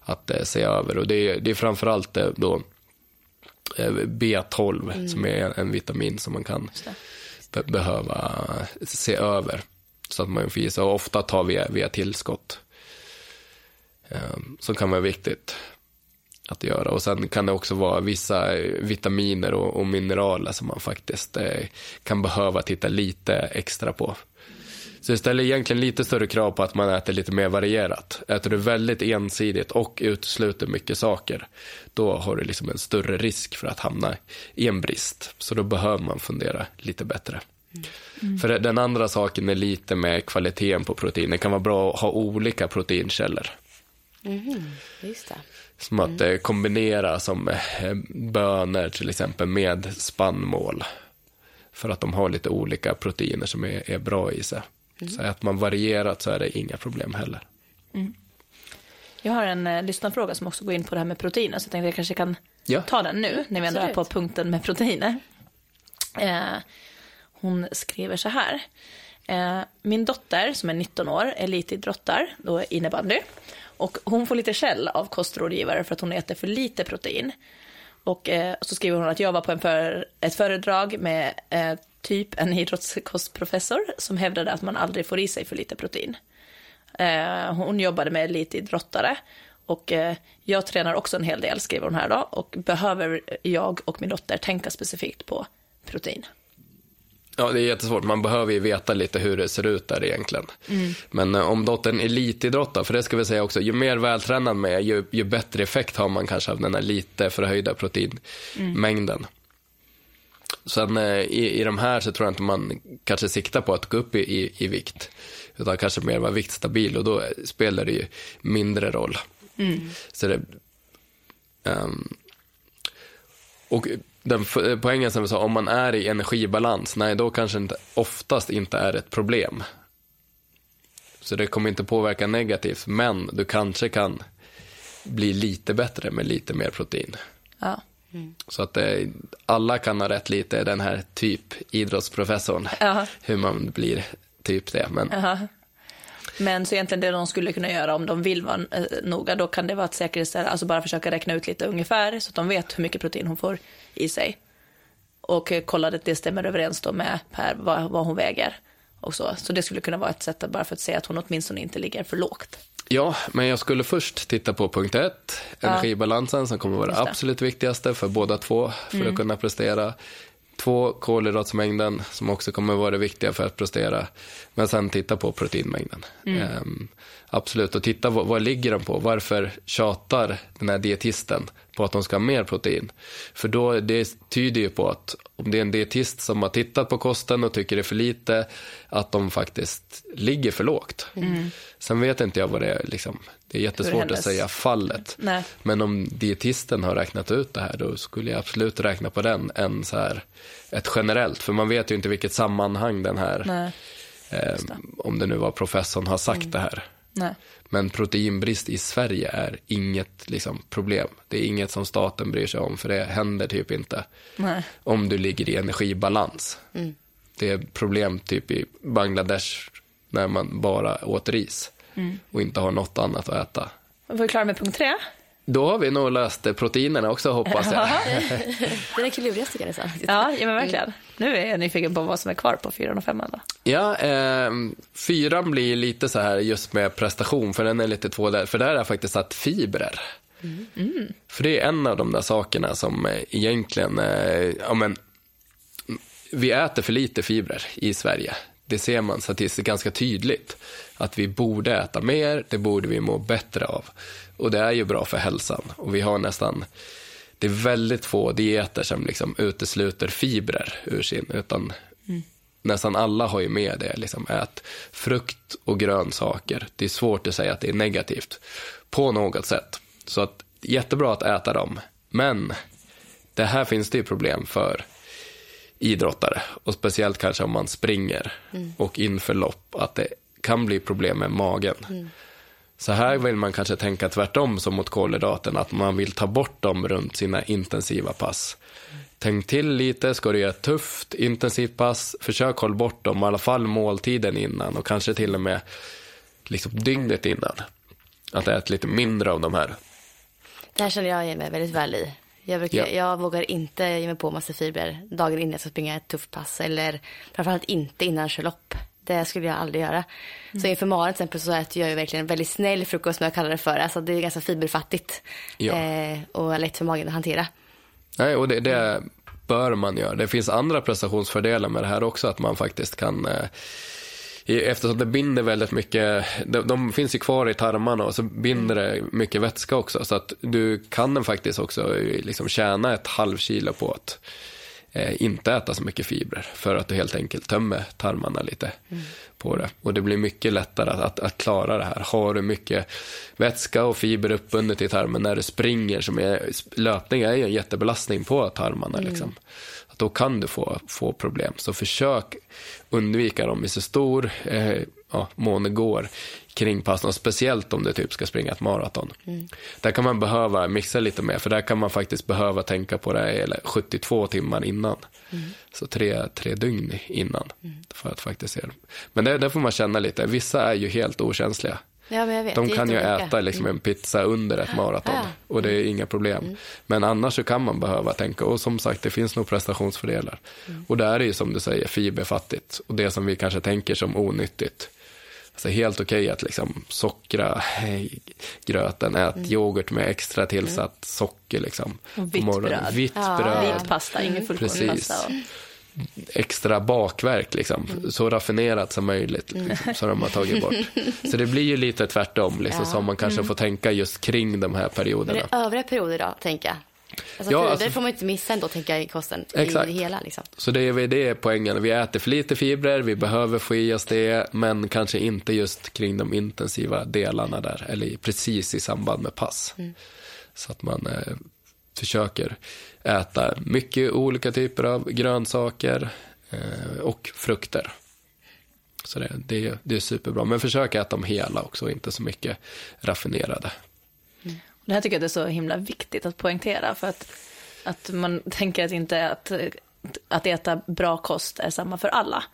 att eh, se över. Och det är, det är framförallt eh, då eh, B12 mm. som är en vitamin som man kan be behöva se över så att man får i sig. Och ofta tar vi via tillskott. Um, som kan vara viktigt att göra. Och sen kan det också vara vissa vitaminer och, och mineraler som man faktiskt eh, kan behöva titta lite extra på. Så det ställer egentligen lite större krav på att man äter lite mer varierat. Äter du väldigt ensidigt och utesluter mycket saker, då har du liksom en större risk för att hamna i en brist. Så då behöver man fundera lite bättre. Mm. För den andra saken är lite med kvaliteten på protein. Det kan vara bra att ha olika proteinkällor. Mm, just det. Som att mm. kombinera som eh, bönor till exempel med spannmål. För att de har lite olika proteiner som är, är bra i sig. Mm. Så att man varierat så är det inga problem heller. Mm. Jag har en eh, lyssnarfråga som också går in på det här med proteiner, så jag tänkte att jag kanske kan ja. ta den nu, när vi ändå är på punkten med proteiner. Eh, hon skriver så här. Eh, min dotter, som är 19 år, elitidrottar, då innebandy. Och hon får lite skäll av kostrådgivare för att hon äter för lite protein. Och eh, så skriver hon att jag var på en för, ett föredrag med eh, typ en idrottskostprofessor som hävdade att man aldrig får i sig för lite protein. Eh, hon jobbade med elitidrottare och eh, jag tränar också en hel del, skriver hon här då, och behöver jag och min dotter tänka specifikt på protein? Ja, det är jättesvårt. Man behöver ju veta lite hur det ser ut där egentligen. Men eh, om dottern elitidrottar, för det ska vi säga också, ju mer vältränad man är, ju, ju bättre effekt har man kanske av den här lite förhöjda proteinmängden. Sen eh, i, i de här så tror jag inte man kanske siktar på att gå upp i, i, i vikt. Utan kanske mer vara viktstabil och då spelar det ju mindre roll. Så det, ehm, och den f- poängen som vi sa, om man är i energibalans, nej då kanske inte, oftast inte är ett problem. Så det kommer inte påverka negativt, men du kanske kan bli lite bättre med lite mer protein. Ja. Så att eh, alla kan ha rätt lite, den här typ idrottsprofessorn, Ja. hur man blir typ det. Men Jaha. Men så egentligen det de skulle kunna göra om de vill vara eh, noga, då kan det vara att säkerställa, alltså bara försöka räkna ut lite ungefär så att de vet hur mycket protein hon får i sig. Och eh, kolla att det stämmer överens då med per, vad, vad hon väger. Och så. så det skulle kunna vara ett sätt att bara för att säga att hon åtminstone inte ligger för lågt. Ja, men jag skulle först titta på punkt ett, energibalansen som kommer vara det. Mm. absolut viktigaste för båda två för att kunna prestera. Två, kolhydratsmängden som också kommer vara det viktiga för att prestera. Men sen titta på proteinmängden. Mm. Ehm, absolut, och titta vad, vad ligger de på? Varför tjatar den här dietisten på att de ska ha mer protein? För då, det tyder ju på att om det är en dietist som har tittat på kosten och tycker det är för lite, att de faktiskt ligger för lågt. Sen vet inte jag vad det är, liksom, det är jättesvårt att säga fallet. Nej. Men om dietisten har räknat ut det här, då skulle jag absolut räkna på den än så här ett generellt. För man vet ju inte vilket sammanhang den här, Nej. eh, om det nu var professorn, har sagt det här. Nej. Men proteinbrist i Sverige är inget liksom, problem. Det är inget som staten bryr sig om, för det händer typ inte. Nej. Om du ligger i energibalans. Det är problem typ i Bangladesh när man bara åt ris och inte har något annat att äta. Var vi klara med punkt tre? Då har vi nog löst proteinerna också hoppas jag. Den är klurigast tycker jag. Ja, ja men verkligen. Nu är jag nyfiken på vad som är kvar på fyran och femman då. Ja, eh, fyran blir lite så här just med prestation, för den är lite två där. För där har jag faktiskt satt fibrer. För det är en av de där sakerna som eh, egentligen, eh, ja men, vi äter för lite fibrer i Sverige. Det ser man statistiskt ganska tydligt. Att vi borde äta mer, det borde vi må bättre av. Och det är ju bra för hälsan. Och vi har nästan, det är väldigt få dieter som liksom utesluter fibrer ur sin, utan nästan alla har ju med det. Liksom, ät frukt och grönsaker. Det är svårt att säga att det är negativt på något sätt. Så att, jättebra att äta dem. Men det här finns det ju problem för idrottare. Och speciellt kanske om man springer och inför lopp. Att det kan bli problem med magen. Så här vill man kanske tänka tvärtom som mot kolhydraten. Att man vill ta bort dem runt sina intensiva pass. Tänk till lite, ska du göra ett tufft intensivt pass, försök hålla bort dem, i alla fall måltiden innan och kanske till och med liksom dygnet innan. Att äta lite mindre av de här. Det här känner jag igen mig väldigt väl i. Jag, brukar, Ja. jag vågar inte ge mig på massa fibrer dagen innan jag ska springa ett tufft pass. Eller framförallt inte innan jag kör lopp. Det skulle jag aldrig göra. Så inför maren till exempel så äter jag ju verkligen en väldigt snäll frukost som jag kallar det för. Alltså det är ganska fiberfattigt. Ja. Eh, och lätt för magen att hantera. Nej, och det, det bör man göra. Det finns andra prestationsfördelar med det här också, att man faktiskt kan eh, Eftersom det binder väldigt mycket, de, de finns ju kvar i tarmarna och så binder det mycket vätska också. Så att du kan den faktiskt också eh, liksom tjäna ett halvkilo på att inte äta så mycket fibrer. För att du helt enkelt tömmer tarmarna lite på det. Och det blir mycket lättare att, att, att klara det här. Har du mycket vätska och fiber uppbundet i tarmen när du springer, som är, löpning är ju en jättebelastning på tarmarna. Liksom. Att då kan du få, få problem. Så försök undvika dem i så stor eh, ja, mån det går kring passen. Och speciellt om du typ ska springa ett maraton. Där kan man behöva mixa lite mer, för där kan man faktiskt behöva tänka på det eller 72 timmar innan. Så tre, tre dygn innan. För att faktiskt se det. Men det, det får man känna lite. Vissa är ju helt okänsliga. Ja, men jag vet. De kan ju jätteolika. äta liksom en pizza under ett maraton Ja. och det är inga problem. Men annars så kan man behöva tänka och som sagt det finns nog prestationsfördelar. Och det är ju som du säger fiberfattigt och det som vi kanske tänker som onyttigt. Alltså helt okej att liksom sockra gröten, ät yoghurt med extra tillsatt socker liksom. Och vitt bröd. Vitt Ja, bröd. Vit pasta, ingen fullkornspasta. Och... extra bakverk liksom. Så raffinerat som möjligt liksom, så de har tagit bort. Så det blir ju lite tvärtom liksom, Ja. som man kanske får tänka just kring de här Men perioderna. det är övriga perioder då, tänker jag. Alltså, Ja, alltså- får man inte missa ändå, tänker jag, i kosten. Exakt. I det hela liksom. Så det är det är poängen. Vi äter för lite fibrer, vi behöver få i oss det, men kanske inte just kring de intensiva delarna där, eller precis i samband med pass. Så att man eh, försöker äta mycket olika typer av grönsaker eh, och frukter. Så det, det, är- det är superbra. Men försök äta dem hela också, inte så mycket raffinerade. Det här tycker jag är så himla viktigt att poängtera för att, att man tänker att inte att, att äta bra kost är samma för alla.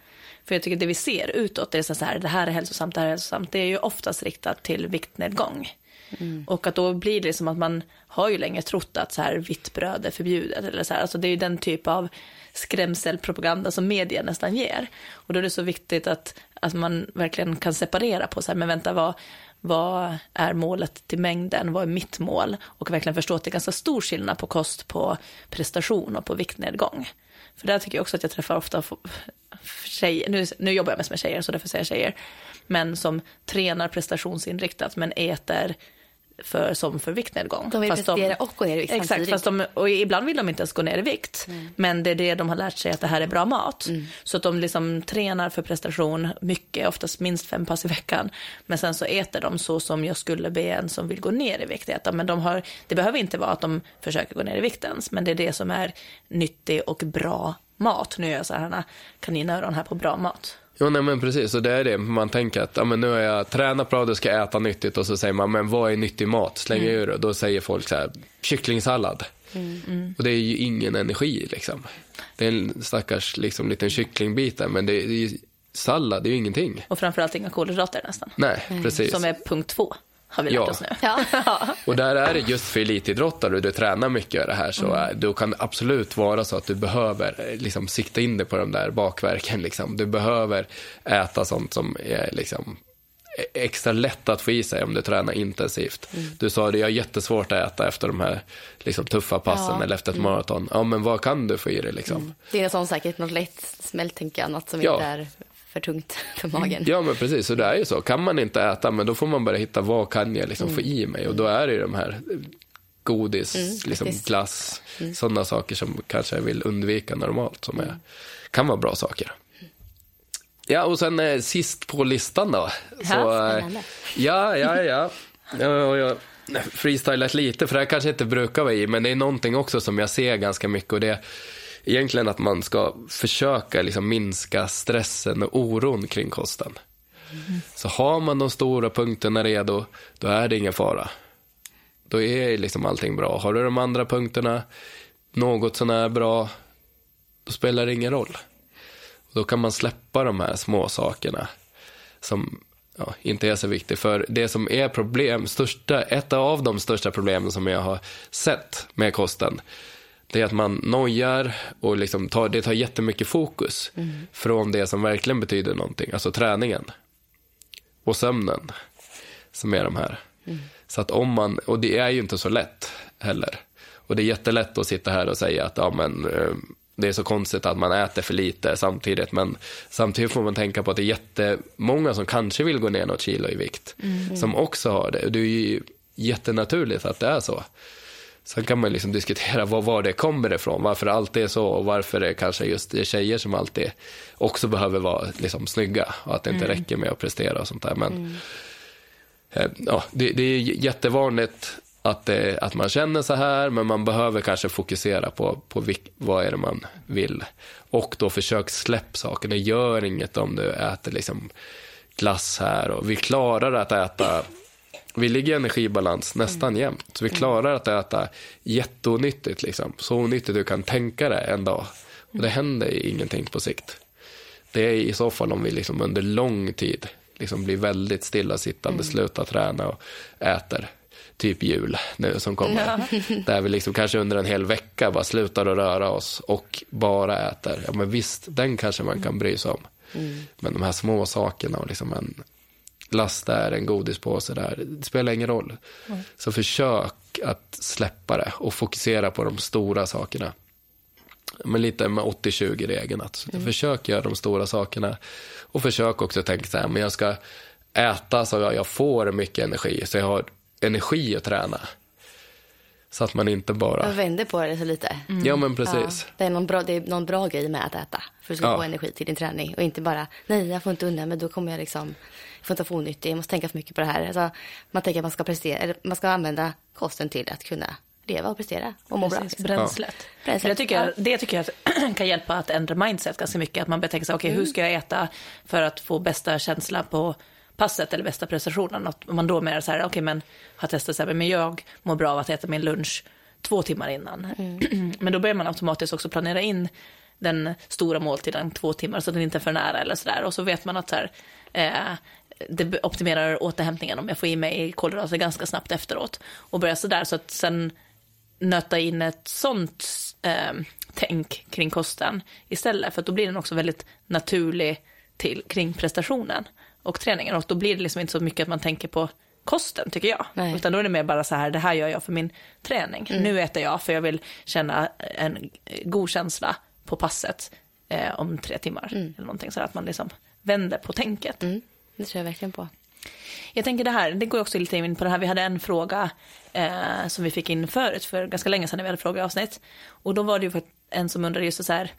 För jag tycker det vi ser utåt, det är så här, det här är hälsosamt, det här är hälsosamt, det är ju oftast riktat till viktnedgång. Och att då blir det som att man har ju länge trott att så här vitt bröd är förbjudet eller så här. Alltså det är ju den typ av skrämselpropaganda som media nästan ger. Och då är det så viktigt att, att man verkligen kan separera på så här, men vänta vad, vad är målet till mängden, vad är mitt mål? Och verkligen förstå att det är ganska stor skillnad på kost, på prestation och på viktnedgång. För där tycker jag också att jag träffar ofta tjejer, nu, nu jobbar jag mest med tjejer så därför säger jag tjejer, men som tränar prestationsinriktat men äter för, som för viktnedgång. De vill Fast prestera och gå ner i vikt Exakt, samtidigt. fast de, och ibland vill de inte ens gå ner i vikt. Men det är det de har lärt sig att det här är bra mat. Mm. Så att de liksom tränar för prestation mycket, oftast minst fem pass i veckan. Men sen så äter de så som jag skulle be en som vill gå ner i vikt äta. Men de har, det behöver inte vara att de försöker gå ner i vikt ens, men det är det som är nyttig och bra mat. Nu gör jag så här kaninöron här på bra mat. Jo, nej men precis. Och det är det. Man tänker att ja, men nu har jag tränat bra, då ska jag äta nyttigt. Och så säger man, men vad är nyttig mat? Slänger ur det. Då säger folk så här, kycklingsallad. Och det är ju ingen energi liksom. Det är en stackars liksom, liten kycklingbit där, men det är, det är ju, sallad, det är ju ingenting. Och framförallt inga kolhydrater nästan. Nej, precis. Som är punkt två, har vi lärt Ja. oss nu. Ja. Och där är det just för elitidrottare och du tränar mycket av det här så är, då kan absolut vara så att du behöver eh, liksom, sikta in dig på de där bakverken. Liksom. Du behöver äta sånt som är liksom, e- extra lätt att få i sig om du tränar intensivt. Du sa det, jag har jättesvårt att äta efter de här liksom, tuffa passen Ja. eller efter ett maraton. Ja, men vad kan du få i dig liksom? Det är något sånt säkert, något lätt smält tänker jag, något som Ja. inte är för tungt för magen. Ja, men precis. Så det är ju så. Kan man inte äta, men då får man bara hitta vad kan jag liksom få i mig. Och då är det ju de här eh, godis, liksom faktiskt. glass, sådana saker som kanske jag vill undvika normalt, som är, kan vara bra saker. Ja, och sen eh, sist på listan då. Så, eh, spännande. ja, ja, ja. ja och jag freestylat lite, för det här kanske inte brukar vara i, men det är någonting också som jag ser ganska mycket och det egentligen att man ska försöka liksom minska stressen och oron kring kosten. Så har man de stora punkterna redo, då är det ingen fara. Då är liksom allting bra. Har du de andra punkterna något sånär bra, då spelar det ingen roll. Då kan man släppa de här små sakerna som ja, inte är så viktiga. För det som är problem, största, ett av de största problemen som jag har sett med kosten, det är att man nojar och liksom tar, det tar jättemycket fokus från det som verkligen betyder någonting, alltså träningen och sömnen som är de här. Så att om man, och det är ju inte så lätt heller. Och det är jättelätt att sitta här och säga att ja, men, eh, det är så konstigt att man äter för lite samtidigt. Men samtidigt får man tänka på att det är jättemånga som kanske vill gå ner något kilo i vikt. Som också har det. Och det är ju jättenaturligt att det är så. Sen kan man liksom diskutera var, var det kommer ifrån, varför alltid är så och varför det kanske just är tjejer som alltid också behöver vara liksom snygga och att det inte räcker med att prestera och sånt där. Men eh, ja, det, det är jättevanligt att, det, att man känner så här, men man behöver kanske fokusera på, på vilk, vad är det man vill. Och då försök släpp saker. Det gör inget om du äter liksom glass här och vi klarar att äta vi ligger i energibalans nästan jämt. Så vi klarar att äta jätteonyttigt. Liksom. Så onyttigt du kan tänka dig en dag. Och det händer ingenting på sikt. Det är i så fall om vi liksom under lång tid liksom blir väldigt stillasittande, slutar träna och äter. Typ jul nu som kommer. Där vi liksom kanske under en hel vecka bara slutar att röra oss och bara äter. Ja men visst, den kanske man kan bry sig om. Men de här små sakerna och liksom en glass där, en godispåse där, det spelar ingen roll. Så försök att släppa det och fokusera på de stora sakerna. men lite med 80-20-regeln. Att mm. Försök göra de stora sakerna och försök också tänka så här, men jag ska äta så jag får mycket energi, så jag har energi att träna. Så att man inte bara... Jag vänder på det så lite. Mm. Ja, men precis. Ja, det, är någon bra, det är någon bra grej med att äta. För att ja. få energi till din träning. Och inte bara, nej, jag får inte undan men då kommer jag liksom, jag får inte få onyttig, jag måste tänka för mycket på det här. Alltså, man tänker att man ska, prestera, eller man ska använda kosten till att kunna leva och prestera och må Precis, bra. Bränslet. Ja. Bränslet. Jag tycker, det tycker jag kan hjälpa att ändra mindset ganska mycket. Att man börjar tänka sig, okej okay, mm. hur ska jag äta för att få bästa känsla på passet eller bästa prestationen. Att man då mer så här, okej okay, men har testat så här, men jag mår bra av att äta min lunch två timmar innan. Mm. Men då börjar man automatiskt också planera in den stora måltiden två timmar så att den inte är för nära eller sådär. Och så vet man att så här, eh, det optimerar återhämtningen om jag får i mig kolhydrater ganska snabbt efteråt. Och börja sådär så att sen nöta in ett sånt eh, tänk kring kosten istället. För då blir den också väldigt naturlig till, kring prestationen och träningen. Och då blir det liksom inte så mycket att man tänker på kosten tycker jag. Nej. Utan då är det mer bara så här, det här gör jag för min träning. Mm. Nu äter jag för jag vill känna en god känsla på passet eh, om tre timmar. Mm. Eller någonting så att man liksom vänder på tänket. Mm. Det tror jag verkligen på. Jag tänker det här, det går också lite in på det här, vi hade en fråga eh, som vi fick in förut, för ganska länge sedan när vi hade frågeavsnitt. Och då var det ju en som undrade just så här,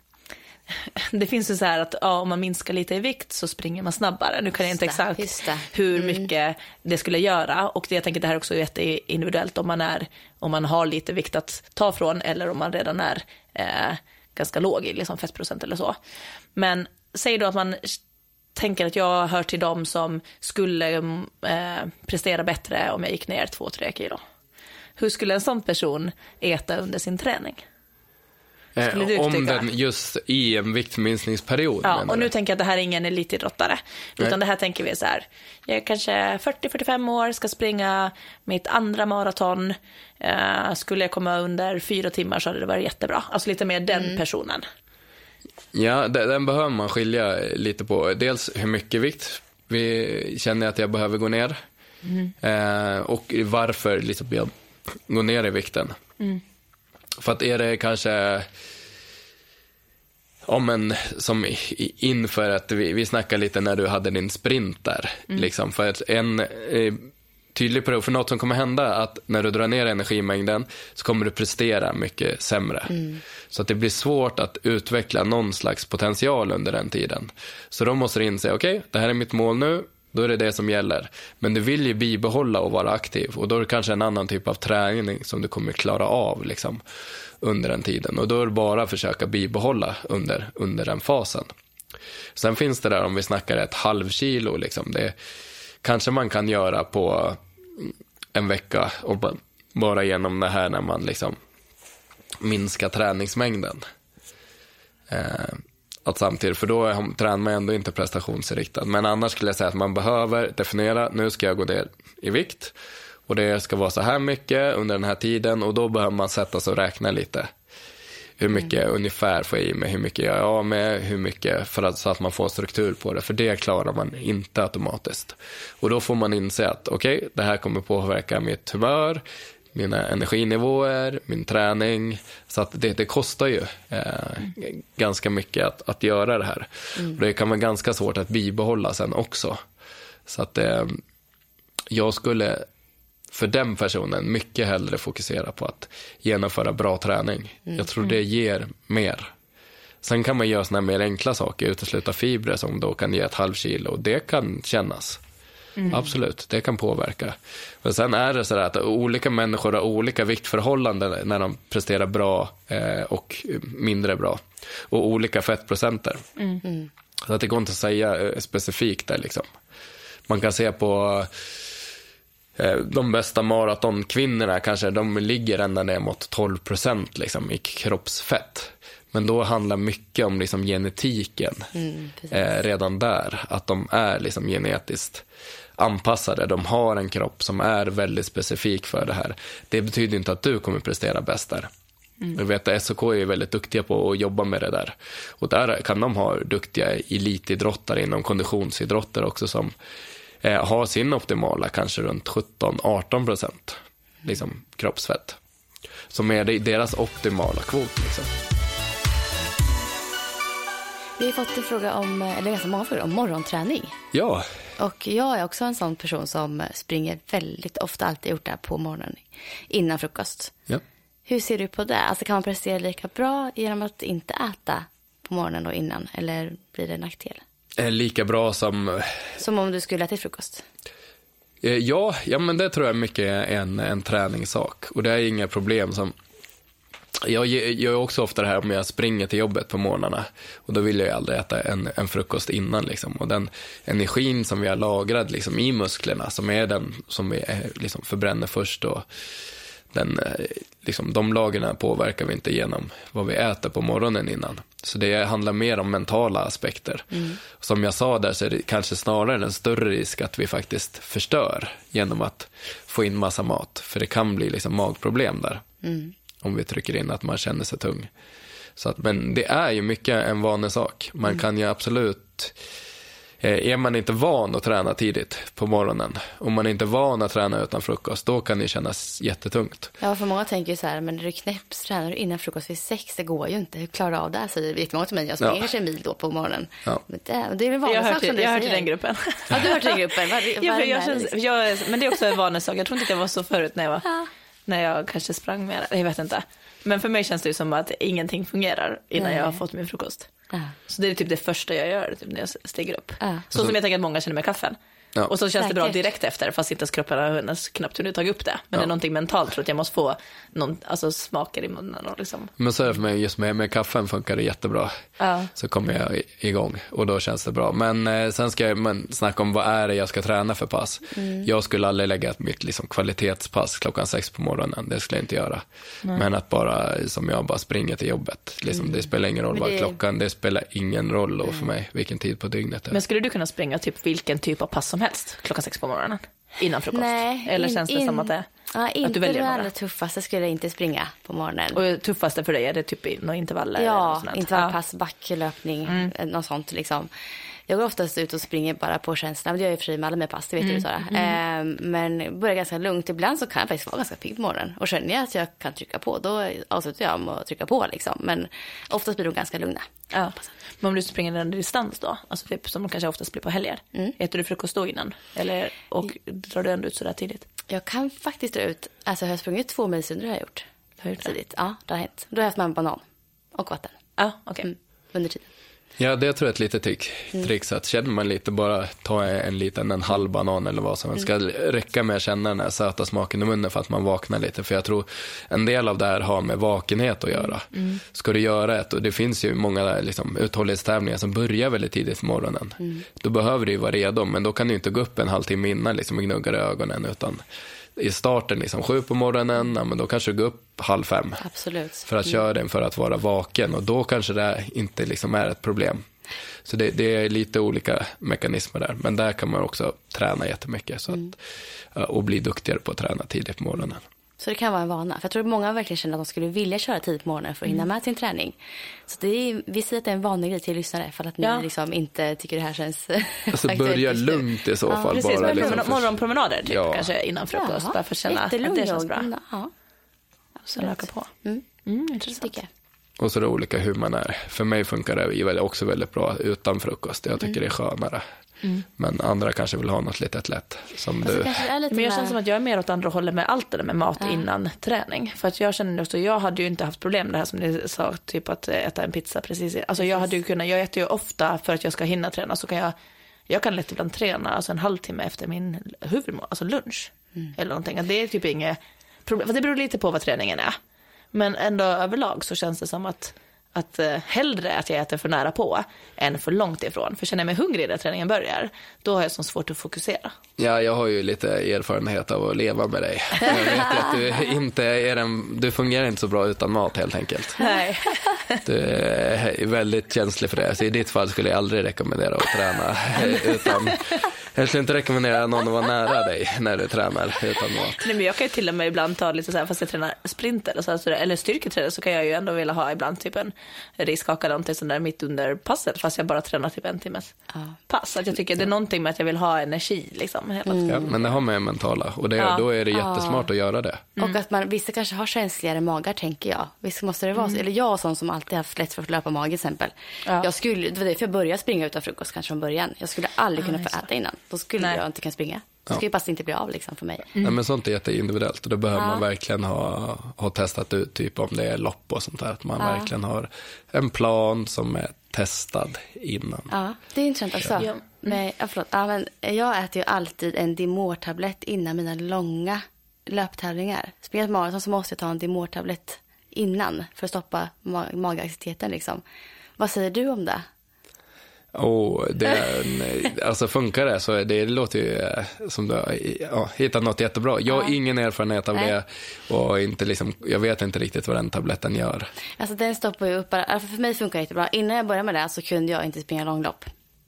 det finns ju så här att ja, om man minskar lite i vikt så springer man snabbare. Nu kan jag inte exakt hur mm. mycket det skulle göra och det, jag tänker det här är också jätteindividuellt om man, är, om man har lite vikt att ta från eller om man redan är eh, ganska låg i liksom fettprocent eller så. Men säg då att man tänker att jag hör till dem som skulle eh, prestera bättre om jag gick ner 2-3 kilo. Hur skulle en sån person äta under sin träning? Eh, om den just i en viktminskningsperiod. Ja, och nu tänker jag att det här är ingen elitidrottare. Nej. Utan det här tänker vi så här, jag är kanske 40-45 år, ska springa mitt andra maraton. Eh, skulle jag komma under fyra timmar så hade det varit jättebra. Alltså lite mer den mm. personen. Ja, den behöver man skilja lite på. Dels hur mycket vikt vi känner att jag behöver gå ner. Mm. Eh, och varför liksom jag går ner i vikten. Mm. För att är det kanske, ja men som inför att vi, vi snackade lite när du hade din sprint där. Mm. Liksom, för att en eh, tydlig period, för något som kommer hända att när du drar ner energimängden så kommer du prestera mycket sämre. Mm. Så att det blir svårt att utveckla någon slags potential under den tiden. Så då måste du inse, okej, okay, det här är mitt mål nu, då är det det som gäller. Men du vill ju bibehålla och vara aktiv och då är det kanske en annan typ av träning som du kommer klara av liksom, under den tiden. Och då är det bara att försöka bibehålla under, under den fasen. Sen finns det där om vi snackar ett halvkilo, liksom, det kanske man kan göra på en vecka och bara genom det här när man liksom minskar träningsmängden. Eh, att samtidigt, för då tränar man ändå inte prestationsinriktad. Men annars skulle jag säga att man behöver definiera, nu ska jag gå ner i vikt och det ska vara så här mycket under den här tiden och då behöver man sätta sig och räkna lite. Hur mycket mm. ungefär får jag i mig, hur mycket jag är av med, hur mycket för att, så att man får struktur på det. För det klarar man inte automatiskt. Och då får man inse att okej, okay, det här kommer påverka mitt humör, mina energinivåer, min träning. Så att det, det kostar ju eh, mm. ganska mycket att, att göra det här. Mm. Det kan vara ganska svårt att bibehålla sen också. Så att eh, jag skulle för den personen mycket hellre fokusera på att genomföra bra träning. Mm. Jag tror det mm. ger mer. Sen kan man göra såna mer enkla saker, utesluta fibrer som då kan ge ett halvkilo. Det kan kännas. Mm. Absolut, det kan påverka. Men sen är det så att olika människor har olika viktförhållanden när de presterar bra eh, och mindre bra. Och olika fettprocenter. Mm. Så att det går inte att säga eh, specifikt där liksom. Man kan se på eh, de bästa maratonkvinnorna kanske, de ligger ända ner mot 12 procent liksom, i kroppsfett. Men då handlar mycket om liksom genetiken mm, eh, redan där. Att de är liksom genetiskt anpassade. De har en kropp som är väldigt specifik för det här. Det betyder inte att du kommer prestera bäst där. Mm. Jag vet att SOK är väldigt duktiga på att jobba med det där. Och där kan de ha duktiga elitidrottare inom konditionsidrotter också som eh, har sin optimala kanske runt 17-18 procent liksom, kroppsfett. Som är deras optimala kvot. Liksom. Vi har fått en fråga om, eller ganska många frågor om morgonträning. Ja, Och jag är också en sån person som springer väldigt ofta, alltid gjort det på morgonen innan frukost. ja. Hur ser du på det? Alltså kan man prestera lika bra genom att inte äta på morgonen och innan? Eller blir det en nackdel? Eh, Lika bra som Som om du skulle äta till frukost. Eh, Ja, ja, men det tror jag mycket är en, en träningssak. Och det är inga problem som... Jag gör också ofta det här om jag springer till jobbet på morgnarna. Och då vill jag ju aldrig äta en, en frukost innan. Liksom. Och den energin som vi har lagrad liksom, i musklerna, som är den som vi eh, liksom, förbränner först. Och den, eh, liksom, de lagren påverkar vi inte genom vad vi äter på morgonen innan. Så det handlar mer om mentala aspekter. Som jag sa där så är det kanske snarare en större risk att vi faktiskt förstör genom att få in massa mat. För det kan bli liksom magproblem där. Om vi trycker in att man känner sig tung. Så att, men det är ju mycket en vanesak. Man kan ju absolut Eh, Är man inte van att träna tidigt på morgonen, om man inte är van att träna utan frukost, då kan det kännas jättetungt. Ja, för många tänker ju så här, men är du knäpps, tränar du innan frukost vid sex? Det går ju inte. Hur klarar du av det? Säger jättemånga till mig. Jag springer Ja. en mil då på morgonen. Ja. Men det, det är väl vanligt Jag hör sak som till, du jag hör till den gruppen. Ja, du hör till den gruppen. Vad, vad Ja, för jag känns, liksom? jag, men det är också en vanesak. Jag tror inte att jag var så förut när jag, var, när jag kanske sprang mer. Jag vet inte. Men för mig känns det ju som att ingenting fungerar innan Nej. jag har fått min frukost. Ja. Så det är typ det första jag gör typ när jag stiger upp. Ja. Så som jag tänker att många känner med kaffen. Ja. Och så känns det bra Säkert. direkt efter fast inte ens kroppen har hunnit- knappt hunnit tagit upp det. Men det är någonting mentalt tror att jag måste få någon, alltså, smaker i munnen och liksom. Men så är det för mig, just med, med kaffen funkar det jättebra. Ja. Så kommer jag igång och då känns det bra. Men eh, sen ska jag men, snacka om vad är det jag ska träna för pass. Jag skulle aldrig lägga ett mitt liksom, kvalitetspass klockan sex på morgonen. Det skulle jag inte göra. Men att bara, som jag, bara springer till jobbet. Liksom, Det spelar ingen roll vad det- klockan, det spelar ingen roll då för mig vilken tid på dygnet det är. Men skulle du kunna springa typ vilken typ av pass som helst klockan sex på morgonen? Innan frukost? Nej. Eller in- känns det in- som att det Ja, inte att du väljer det några? allra tuffaste skulle jag inte springa på morgonen. Och det tuffaste för dig, är det typ i några intervaller? Ja, intervallpass, backlöpning, Mm. något sånt liksom. Jag går oftast ut och springer bara på känslan. Det gör jag i och för sig med alla mina pass, det vet Mm. du Sara. Eh, men börjar ganska lugnt. Ibland så kan jag faktiskt vara ganska pigg på morgonen. Och känner jag att jag kan trycka på, då avslutar jag med att trycka på liksom. Men oftast blir de ganska lugna. Ja. Men om du springer en distans då, alltså typ som kanske oftast blir på helger, Mm. äter du frukost då innan? Eller, och drar du ändå ut sådär tidigt? Jag kan faktiskt dra ut, alltså jag har sprungit två milsrundor har jag gjort. Har du gjort det? Tidigt. Ja, det har hänt. Då har jag haft med mig banan och vatten. Ja, okej. Mm, under tiden. Ja, det tror jag är ett litet trick. Mm. Tricks att känner man lite, bara ta en liten, en halv banan eller vad som helst. Mm. ska räcka med att känna den här söta smaken i munnen för att man vaknar lite. För jag tror en del av det här har med vakenhet att göra. Mm. Ska du göra ett, och det finns ju många liksom, uthållighetstävlingar som börjar väldigt tidigt på morgonen. Mm. Då behöver du ju vara redo, men då kan du inte gå upp en halvtimme innan liksom, och gnugga ögonen. Utan i starten, liksom, sju på morgonen, ja, men då kanske du går upp halv fem Absolut. för att köra den för att vara vaken och då kanske det inte liksom är ett problem. Så det, det är lite olika mekanismer där, men där kan man också träna jättemycket så att, ja, och bli duktigare på att träna tidigt på morgonen. Så det kan vara en vana. För jag tror att många verkligen känner att de skulle vilja köra tidigt på morgonen för att hinna Mm. med sin träning. Så det är, vi säger att det är en vanlig grej till lyssnare för att ni Ja. liksom inte tycker det här känns Alltså börja lugnt i så fall. Precis, bara, liksom, promenad, för- morgonpromenader typ, Ja. kanske innan frukost. Jaha, bara för att känna att det känns bra. Ja, Sen öka på. Mm. Mm, intressant. tycker jag. Och så är det olika hur man är. För mig funkar det också väldigt bra utan frukost. Jag tycker det är skönare. Men andra kanske vill ha något litet lätt. Som Och så du. Men jag med- känner som att jag är mer åt andra hållet med allt det där med mat innan träning. För att jag känner också, jag hade ju inte haft problem med det här som ni sa, typ att äta en pizza precis. Alltså jag hade ju kunnat, jag äter ju ofta för att jag ska hinna träna så kan jag, jag kan lätt ibland träna alltså en halvtimme efter min huvudmål, alltså lunch. Eller någonting. Att Det är typ inget problem, för det beror lite på vad träningen är. Men ändå överlag så känns det som att att eh, hellre att jag äter för nära på än för långt ifrån. För känner jag mig hungrig när träningen börjar, då har jag så svårt att fokusera. Ja, jag har ju lite erfarenhet av att leva med dig. Jag vet att du inte är en, du fungerar inte så bra utan mat helt enkelt. Nej. Du är väldigt känslig för det. Så I ditt fall skulle jag aldrig rekommendera att träna utan, Jag skulle inte rekommendera någon att vara nära dig när du tränar utan mat. Nej, men jag kan ju till och med ibland ta lite så här, fast jag tränar sprint eller, så här, eller styrketräning så kan jag ju ändå vilja ha ibland typ en riskaka eller någonting sånt där mitt under passet fast jag bara tränar typ en timmes pass. Att jag tycker det är någonting med att jag vill ha energi liksom. Hela tiden. Ja, men det har med mentala och det, Ja. då är det jättesmart att göra det. Och att man, vissa kanske har känsligare magar tänker jag. Visst måste det vara så. Eller jag sån som alltid haft lätt för att löpa mage till exempel. Ja. Jag skulle, det var därför jag började springa utan frukost kanske från början. Jag skulle aldrig kunna få äta innan. Då skulle Nej. jag inte kunna springa. Det skulle bara inte bli av liksom för mig. Nej, men sånt är jätteindividuellt och då behöver man verkligen ha, ha testat ut typ om det är lopp och sånt där. Att man verkligen har en plan som är testad innan. Ja, det är intressant också. Ja. Men, ja, förlåt. Ja, men jag äter ju alltid en Dimor-tablett innan mina långa löptävlingar. Springer jag maraton så måste jag ta en Dimor-tablett innan för att stoppa ma- magaktiviteten liksom. Vad säger du om det? Och det, alltså funkar det så det låter ju eh, som du har ja, hittat något jättebra. Jag har ingen erfarenhet av Nej. det och inte liksom, jag vet inte riktigt vad den tabletten gör. Alltså den stoppar ju upp alltså för mig funkar det jättebra. Innan jag började med det så kunde jag inte springa långlopp.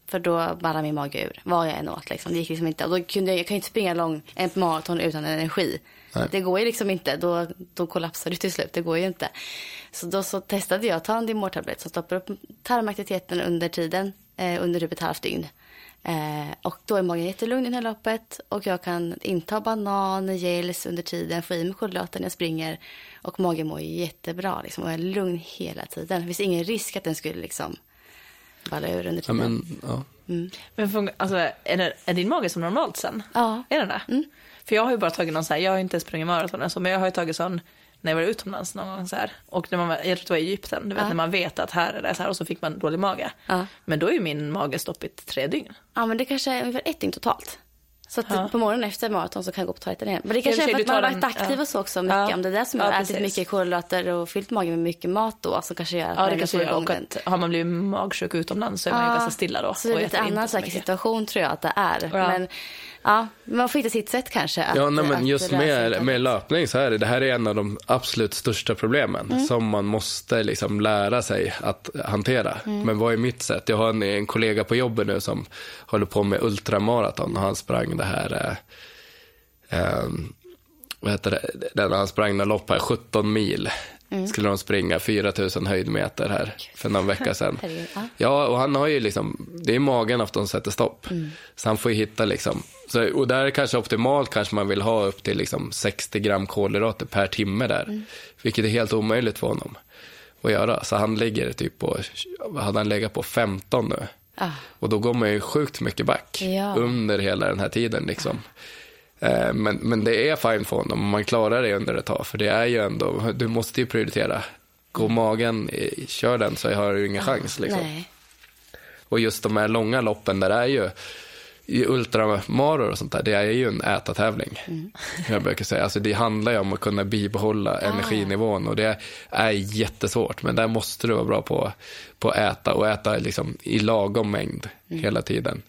För då ballade min mage ur, vad jag än åt liksom. Det gick liksom inte. Och då kunde jag, jag kan inte springa lång, en maraton utan energi. Nej. Det går ju liksom inte, då, då kollapsar du till slut, det går ju inte. Så då så testade jag att ta en Dimor-tablett som stoppar upp tarmaktiviteten under tiden, eh, under typ ett halvt dygn. Eh, och då är magen jättelugn i det här loppet och jag kan inta banan, gels under tiden, få i mig kolhydrater när jag springer och magen mår jättebra liksom, och jag är lugn hela tiden. Det finns ingen risk att den skulle liksom balla ur under Ja, tiden. men, ja. Men fun- alltså, är, det, är din mage som normalt sen? Ja. Är den det? För jag har ju bara tagit någon så här, jag har inte sprungit maraton men jag har ju tagit sån när jag var utomlands någon gång så här. Och när man, var- jag tror det var i Egypten, du vet Ja. när man vet att här är det så här och så fick man dålig mage. Ja. Men då är ju min mage stopp i tre dygn. Ja, men det kanske är ungefär ett dygn totalt. Så att Ja. på morgonen efter maraton så kan jag gå på toaletten igen. Men det kanske är för att man har varit aktiv ja. och så också mycket. Ja. Om det är det som Ja, har ätit precis. mycket kolhydrater och fyllt magen med mycket mat då som kanske gör att Ja, det kanske igång och att har man blivit magsjuk utomlands så är man ju ganska stilla då. Så det är och lite annan säker situation tror jag att det är. Men ja, man får hitta sitt sätt kanske. Att, Ja, nej, men just med, med löpning så är det, det här är en av de absolut största problemen som man måste liksom lära sig att hantera. Men vad är mitt sätt? Jag har en, en kollega på jobbet nu som håller på med ultramaraton och han sprang det här, eh, eh, vad heter det, den han sprang lopp här, 17 mil. Skulle de springa 4000 höjdmeter här för någon vecka sedan. Ja. Och han har ju liksom, det är magen att de sätter stopp. Så han får ju hitta liksom, så, och där är kanske optimalt kanske man vill ha upp till liksom 60 gram kolhydrater per timme där. Vilket är helt omöjligt för honom att göra. Så han ligger typ på, hade han legat på 15 nu. Ah. Och då går man ju sjukt mycket back Ja. under hela den här tiden liksom. Eh, Men, men det är fine för honom, man klarar det under ett tag. För det är ju ändå, du måste ju prioritera. Går magen, eh, kör den så har du ingen chans liksom. Nej. Och just de här långa loppen där det är ju i ultramaror och sånt där, det är ju en ätartävling. Jag brukar säga, alltså det handlar ju om att kunna bibehålla energinivån och det är jättesvårt. Men där måste du vara bra på, på att äta och äta liksom i lagom mängd hela tiden.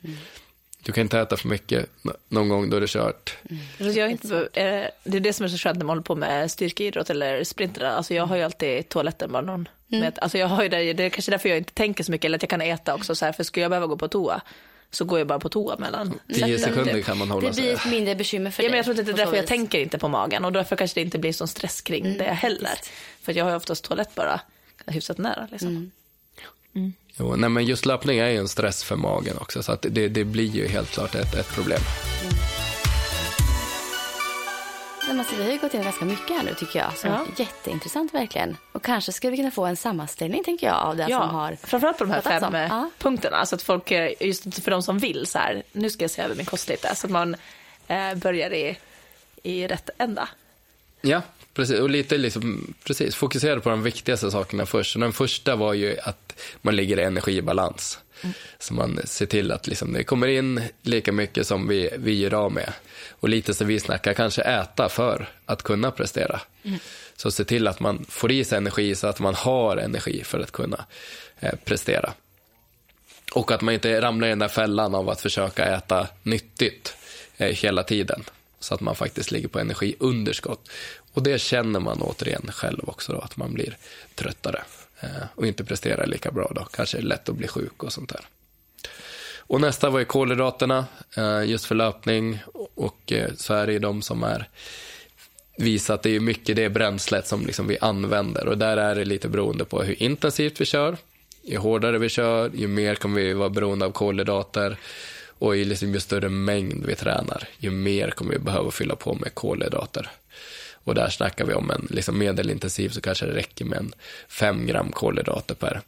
Du kan inte äta för mycket någon gång då är det kört. Så jag är inte, det är det som är så skönt när man håller på med styrkeidrott eller sprinter. Alltså jag har ju alltid toaletten bara någon. Med, alltså jag har ju det, det är kanske därför jag inte tänker så mycket, eller att jag kan äta också. Så här, för skulle jag behöva gå på toa så går jag bara på toa mellan. Tio sätten, sekunder kan man hålla Det blir sig. ett mindre bekymmer för Ja, dig. men jag tror inte det är därför jag tänker inte på magen och därför kanske det inte blir sån stress kring det heller. För jag har ju oftast toalett bara hyfsat nära. Liksom. Jo, nej, men just löpning är ju en stress för magen också, så att det, det blir ju helt klart ett, ett problem. Nej, men alltså, vi har ju gått igenom ganska mycket här nu tycker jag. Så Ja. Jätteintressant verkligen. Och kanske skulle vi kunna få en sammanställning tänker jag av det som har framförallt på de här fem om. eh, Ja. punkterna. Så att folk, eh, just för de som vill så här, nu ska jag se över min kost lite. Så att man eh, börjar i, i rätt ända. Ja, precis. Och lite liksom, precis, fokusera på de viktigaste sakerna först. Och den första var ju att man ligger i energibalans. Så man ser till att liksom, det kommer in lika mycket som vi, vi gör av med. Och lite så vi snackar, kanske äta för att kunna prestera. Så se till att man får i sig energi så att man har energi för att kunna eh, prestera. Och att man inte ramlar i den där fällan av att försöka äta nyttigt eh, hela tiden. Så att man faktiskt ligger på energiunderskott. Och det känner man återigen själv också då, att man blir tröttare. Eh, och inte presterar lika bra då. Kanske är det lätt att bli sjuk och sånt där. Och nästa var ju kolhydraterna, eh, just för löpning. Och eh, så är det ju de som är visat, det är mycket det bränslet som liksom vi använder. Och där är det lite beroende på hur intensivt vi kör. Ju hårdare vi kör, ju mer kommer vi vara beroende av kolhydrater. Och ju, liksom, ju större mängd vi tränar, ju mer kommer vi behöva fylla på med kolhydrater. Och där snackar vi om en liksom medelintensiv så kanske det räcker med en 5 gram kolhydrater per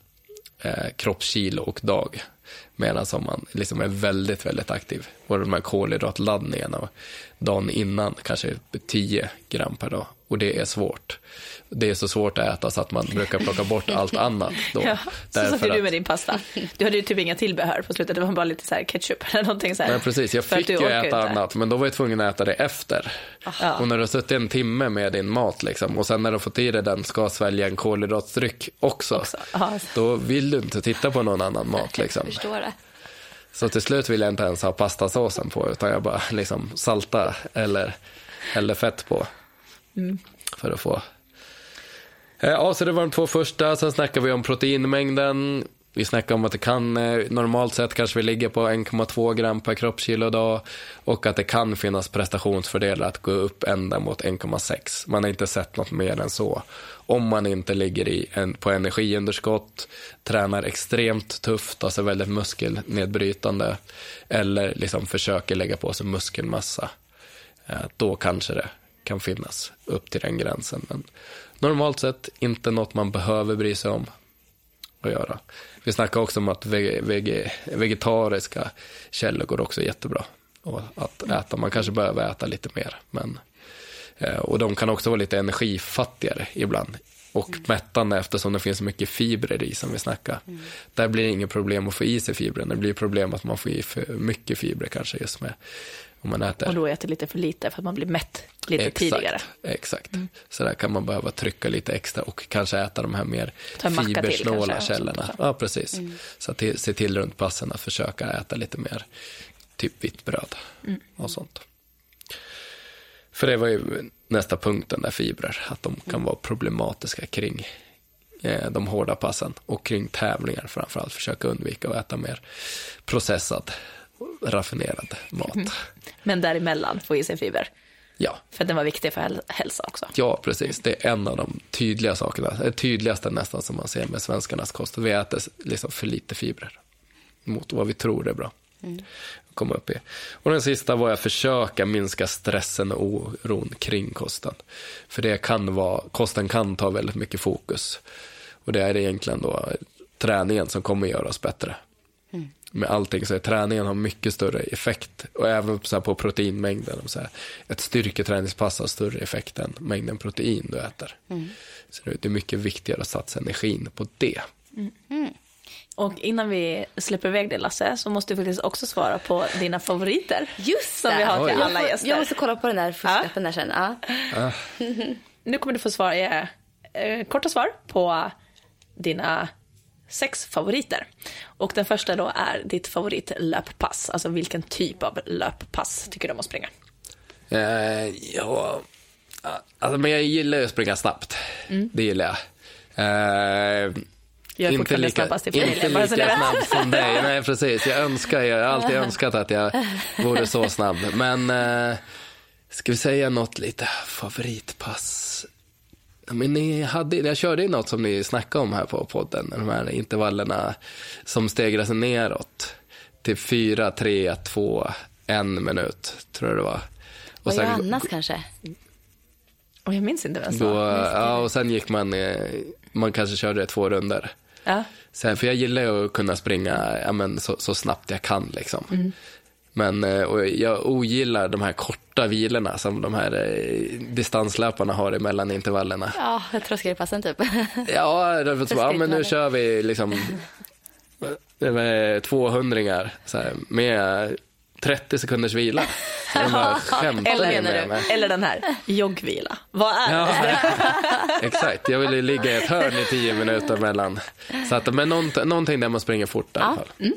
eh, kroppskilo och dag. Medan om man liksom är väldigt, väldigt aktiv, och de här kolhydratladdningarna dagen innan kanske 10 gram per dag. Och det är svårt det är så svårt att äta så att man brukar plocka bort allt annat. Då. Ja, så satt du med din pasta. Du hade ju typ inga tillbehör på slutet, det var bara lite så ketchup eller någonting så här. Nej, precis, jag fick ju äta annat, men då var jag tvungen att äta det efter. Aha. Och när du har suttit en timme med din mat liksom, och sen när du fått i dig den ska svälja en kolhydratsdryck också, också. då vill du inte titta på någon annan mat. Liksom. Förstår det. Så till slut vill jag inte ens ha pastasåsen på, utan jag bara liksom salta eller häller fett på. Mm. För att få Eh, ja, så det var de två första. Sen snackade vi om proteinmängden. Vi snackade om att det kan, eh, normalt sett kanske vi ligger på 1,2 gram per kroppskilo dag och att det kan finnas prestationsfördelar att gå upp ända mot 1,6. Man har inte sett något mer än så. Om man inte ligger i en, på energiunderskott, tränar extremt tufft, alltså väldigt muskelnedbrytande eller liksom försöker lägga på sig muskelmassa. Eh, då kanske det kan finnas upp till den gränsen. Men normalt sett inte något man behöver bry sig om att göra. Vi snackar också om att veg veg vegetariska källor går också jättebra och att äta. Man kanske behöver äta lite mer. Men, eh, och de kan också vara lite energifattigare ibland och mm. mättande eftersom det finns så mycket fibrer i som vi snackar. Mm. Där blir det inget problem att få i sig fibrer. Det blir problem att man får i för mycket fibrer kanske just med om man äter. Och då äter lite för lite för att man blir mätt lite exakt, tidigare. Exakt, mm. så där kan man behöva trycka lite extra och kanske äta de här mer fibersnåla källorna. Ja, precis. Mm. Så att se till runt passen att försöka äta lite mer typ vitt bröd mm. och sånt. För det var ju nästa punkten där fibrer, att de kan mm. vara problematiska kring eh, de hårda passen och kring tävlingar framförallt. Försöka undvika att äta mer processad raffinerad mat. Mm. Men däremellan få i sig fiber? Ja. För den var viktig för hälsa också? Ja, precis. Det är en av de tydliga sakerna, det tydligaste nästan som man ser med svenskarnas kost. Vi äter liksom för lite fibrer mot vad vi tror är bra. Mm. Komma upp i. Och den sista var att försöka minska stressen och oron kring kosten. För det kan vara, kosten kan ta väldigt mycket fokus. Och det är egentligen då träningen som kommer göra oss bättre med allting så är träningen har mycket större effekt och även så på proteinmängden. Så här, ett styrketräningspass har större effekt än mängden protein du äter. Mm. Så det är mycket viktigare att satsa energin på det. Mm. Och innan vi släpper iväg det Lasse så måste du faktiskt också svara på dina favoriter. Just Som vi har till Oj. alla gäster. Jag måste kolla på den där fusklappen där sen. Ja. Ah. nu kommer du få svara, eh, korta svar på dina sex favoriter. Och den första då är ditt favoritlöppass. Alltså vilken typ av löppass tycker du om att springa? Eh, ja, alltså, men jag gillar ju att springa snabbt. Mm. Det gillar jag. Eh, jag är inte lika, snabbast i familjen. Inte lika snabb som dig. Nej, precis. Jag önskar, jag har alltid önskat att jag vore så snabb. Men eh, ska vi säga något lite favoritpass? Men ni hade, jag körde ju något som ni snackade om här på podden, de här intervallerna som stegrar sig neråt. Till fyra, tre, två, en minut, tror jag det var. Och Vad sen, annars kanske? Och jag minns inte vem som Ja, och sen gick man, eh, man kanske körde två runder. Ja. Så, för jag gillar ju att kunna springa ja, men, så, så snabbt jag kan liksom. Mm. Men eh, och jag ogillar de här korta vilorna som de här eh, distanslöparna har emellan intervallerna. Ja, tröskelpassen typ. Ja, ja, men nu kör vi liksom 200 så här, med 30 sekunders vila. eller, med eller den här, joggvila. Vad är ja, det? Exakt, jag vill ligga i ett hörn i tio minuter mellan. Så att, men någonting där man springer fort i alla fall. Mm.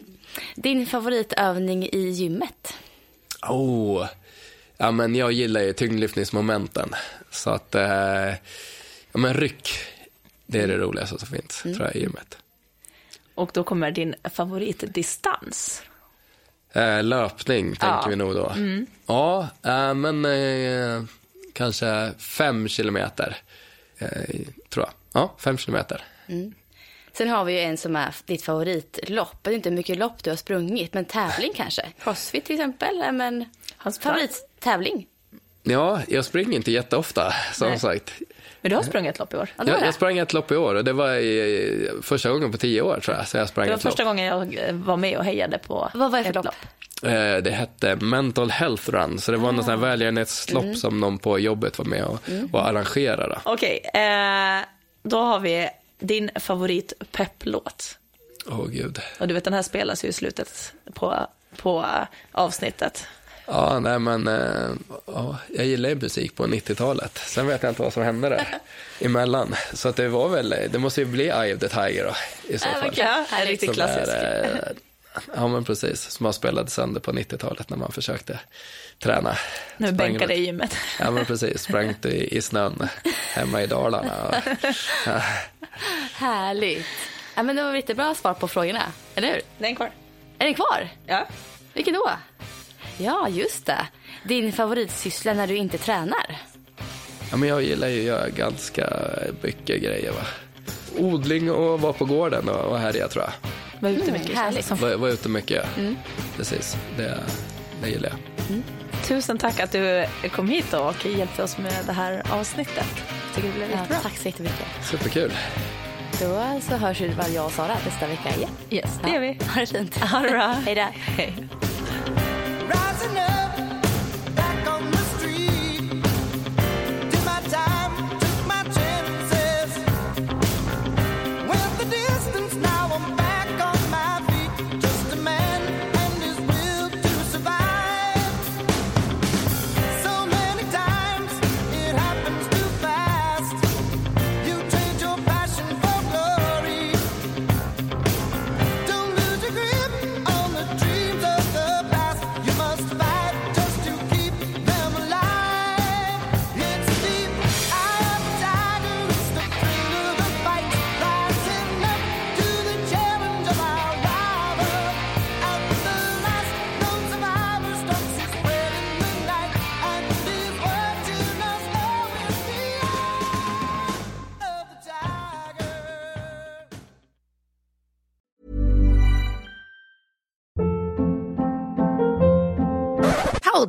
Din favoritövning i gymmet? Oh, ja men jag gillar ju tyngdlyftningsmomenten. Så att, eh, ja men ryck, det är det roligaste som finns, mm. tror jag, i gymmet. Och då kommer din favoritdistans? Eh, löpning tänker Ja. vi nog då. Ja, eh, men eh, kanske fem kilometer. Eh, tror jag. Ja, fem kilometer. Sen har vi ju en som är ditt favoritlopp. Det är inte mycket lopp du har sprungit, men tävling kanske? Crossfit till exempel? är Men Han sprang. favorittävling? Ja, jag springer inte jätteofta som Nej. sagt. Men du har sprungit ett lopp i år? Ja, Jag, sprang ett lopp i år och det var i, första gången på tio år tror jag. Så jag sprang Det var ett lopp. första gången jag eh, var med och hejade på Vad var det för ett lopp? Eh, Det hette Mental Health Run, så det var något sånt här välgörenhetslopp Mm. som någon på jobbet var med och, och arrangerade. Okej, eh, då har vi din favorit pepplåt. Åh gud. Och du vet den här spelas ju i slutet på, på avsnittet. Ja, nej men eh, ja, jag gillar ju musik på 90-talet. Sen vet jag inte vad som hände där emellan. Så att det var väl, det måste ju bli Eye of the Tiger då, i så fall. Ja, en riktigt klassisk. är, eh, ja men precis, som man spelade sönder på 90-talet när man försökte träna. Nu bänkade i gymmet. Ja men precis, sprang i, i snön hemma i Dalarna. Och, ja. Härligt. Ja, men det var lite bra svar på frågorna, eller hur? Den är kvar. Är den kvar? Ja. Vilken då? Ja, just det. Din favoritsyssla när du inte tränar? Ja, men jag gillar ju att göra ganska mycket grejer. Va? Odling och vara på gården och, och härja tror jag. Var ute mycket. Mm, härligt. Vara var ute mycket. Precis, det, det gillar jag. Tusen tack att du kom hit och hjälpte oss med det här avsnittet. Tycker det blev Ja, jättebra. tack så jättemycket. Superkul. Då så hörs vi väl jag och Sara nästa vecka igen. Yes, det gör vi. Ha det fint. Ha det bra. Hej då. Hej.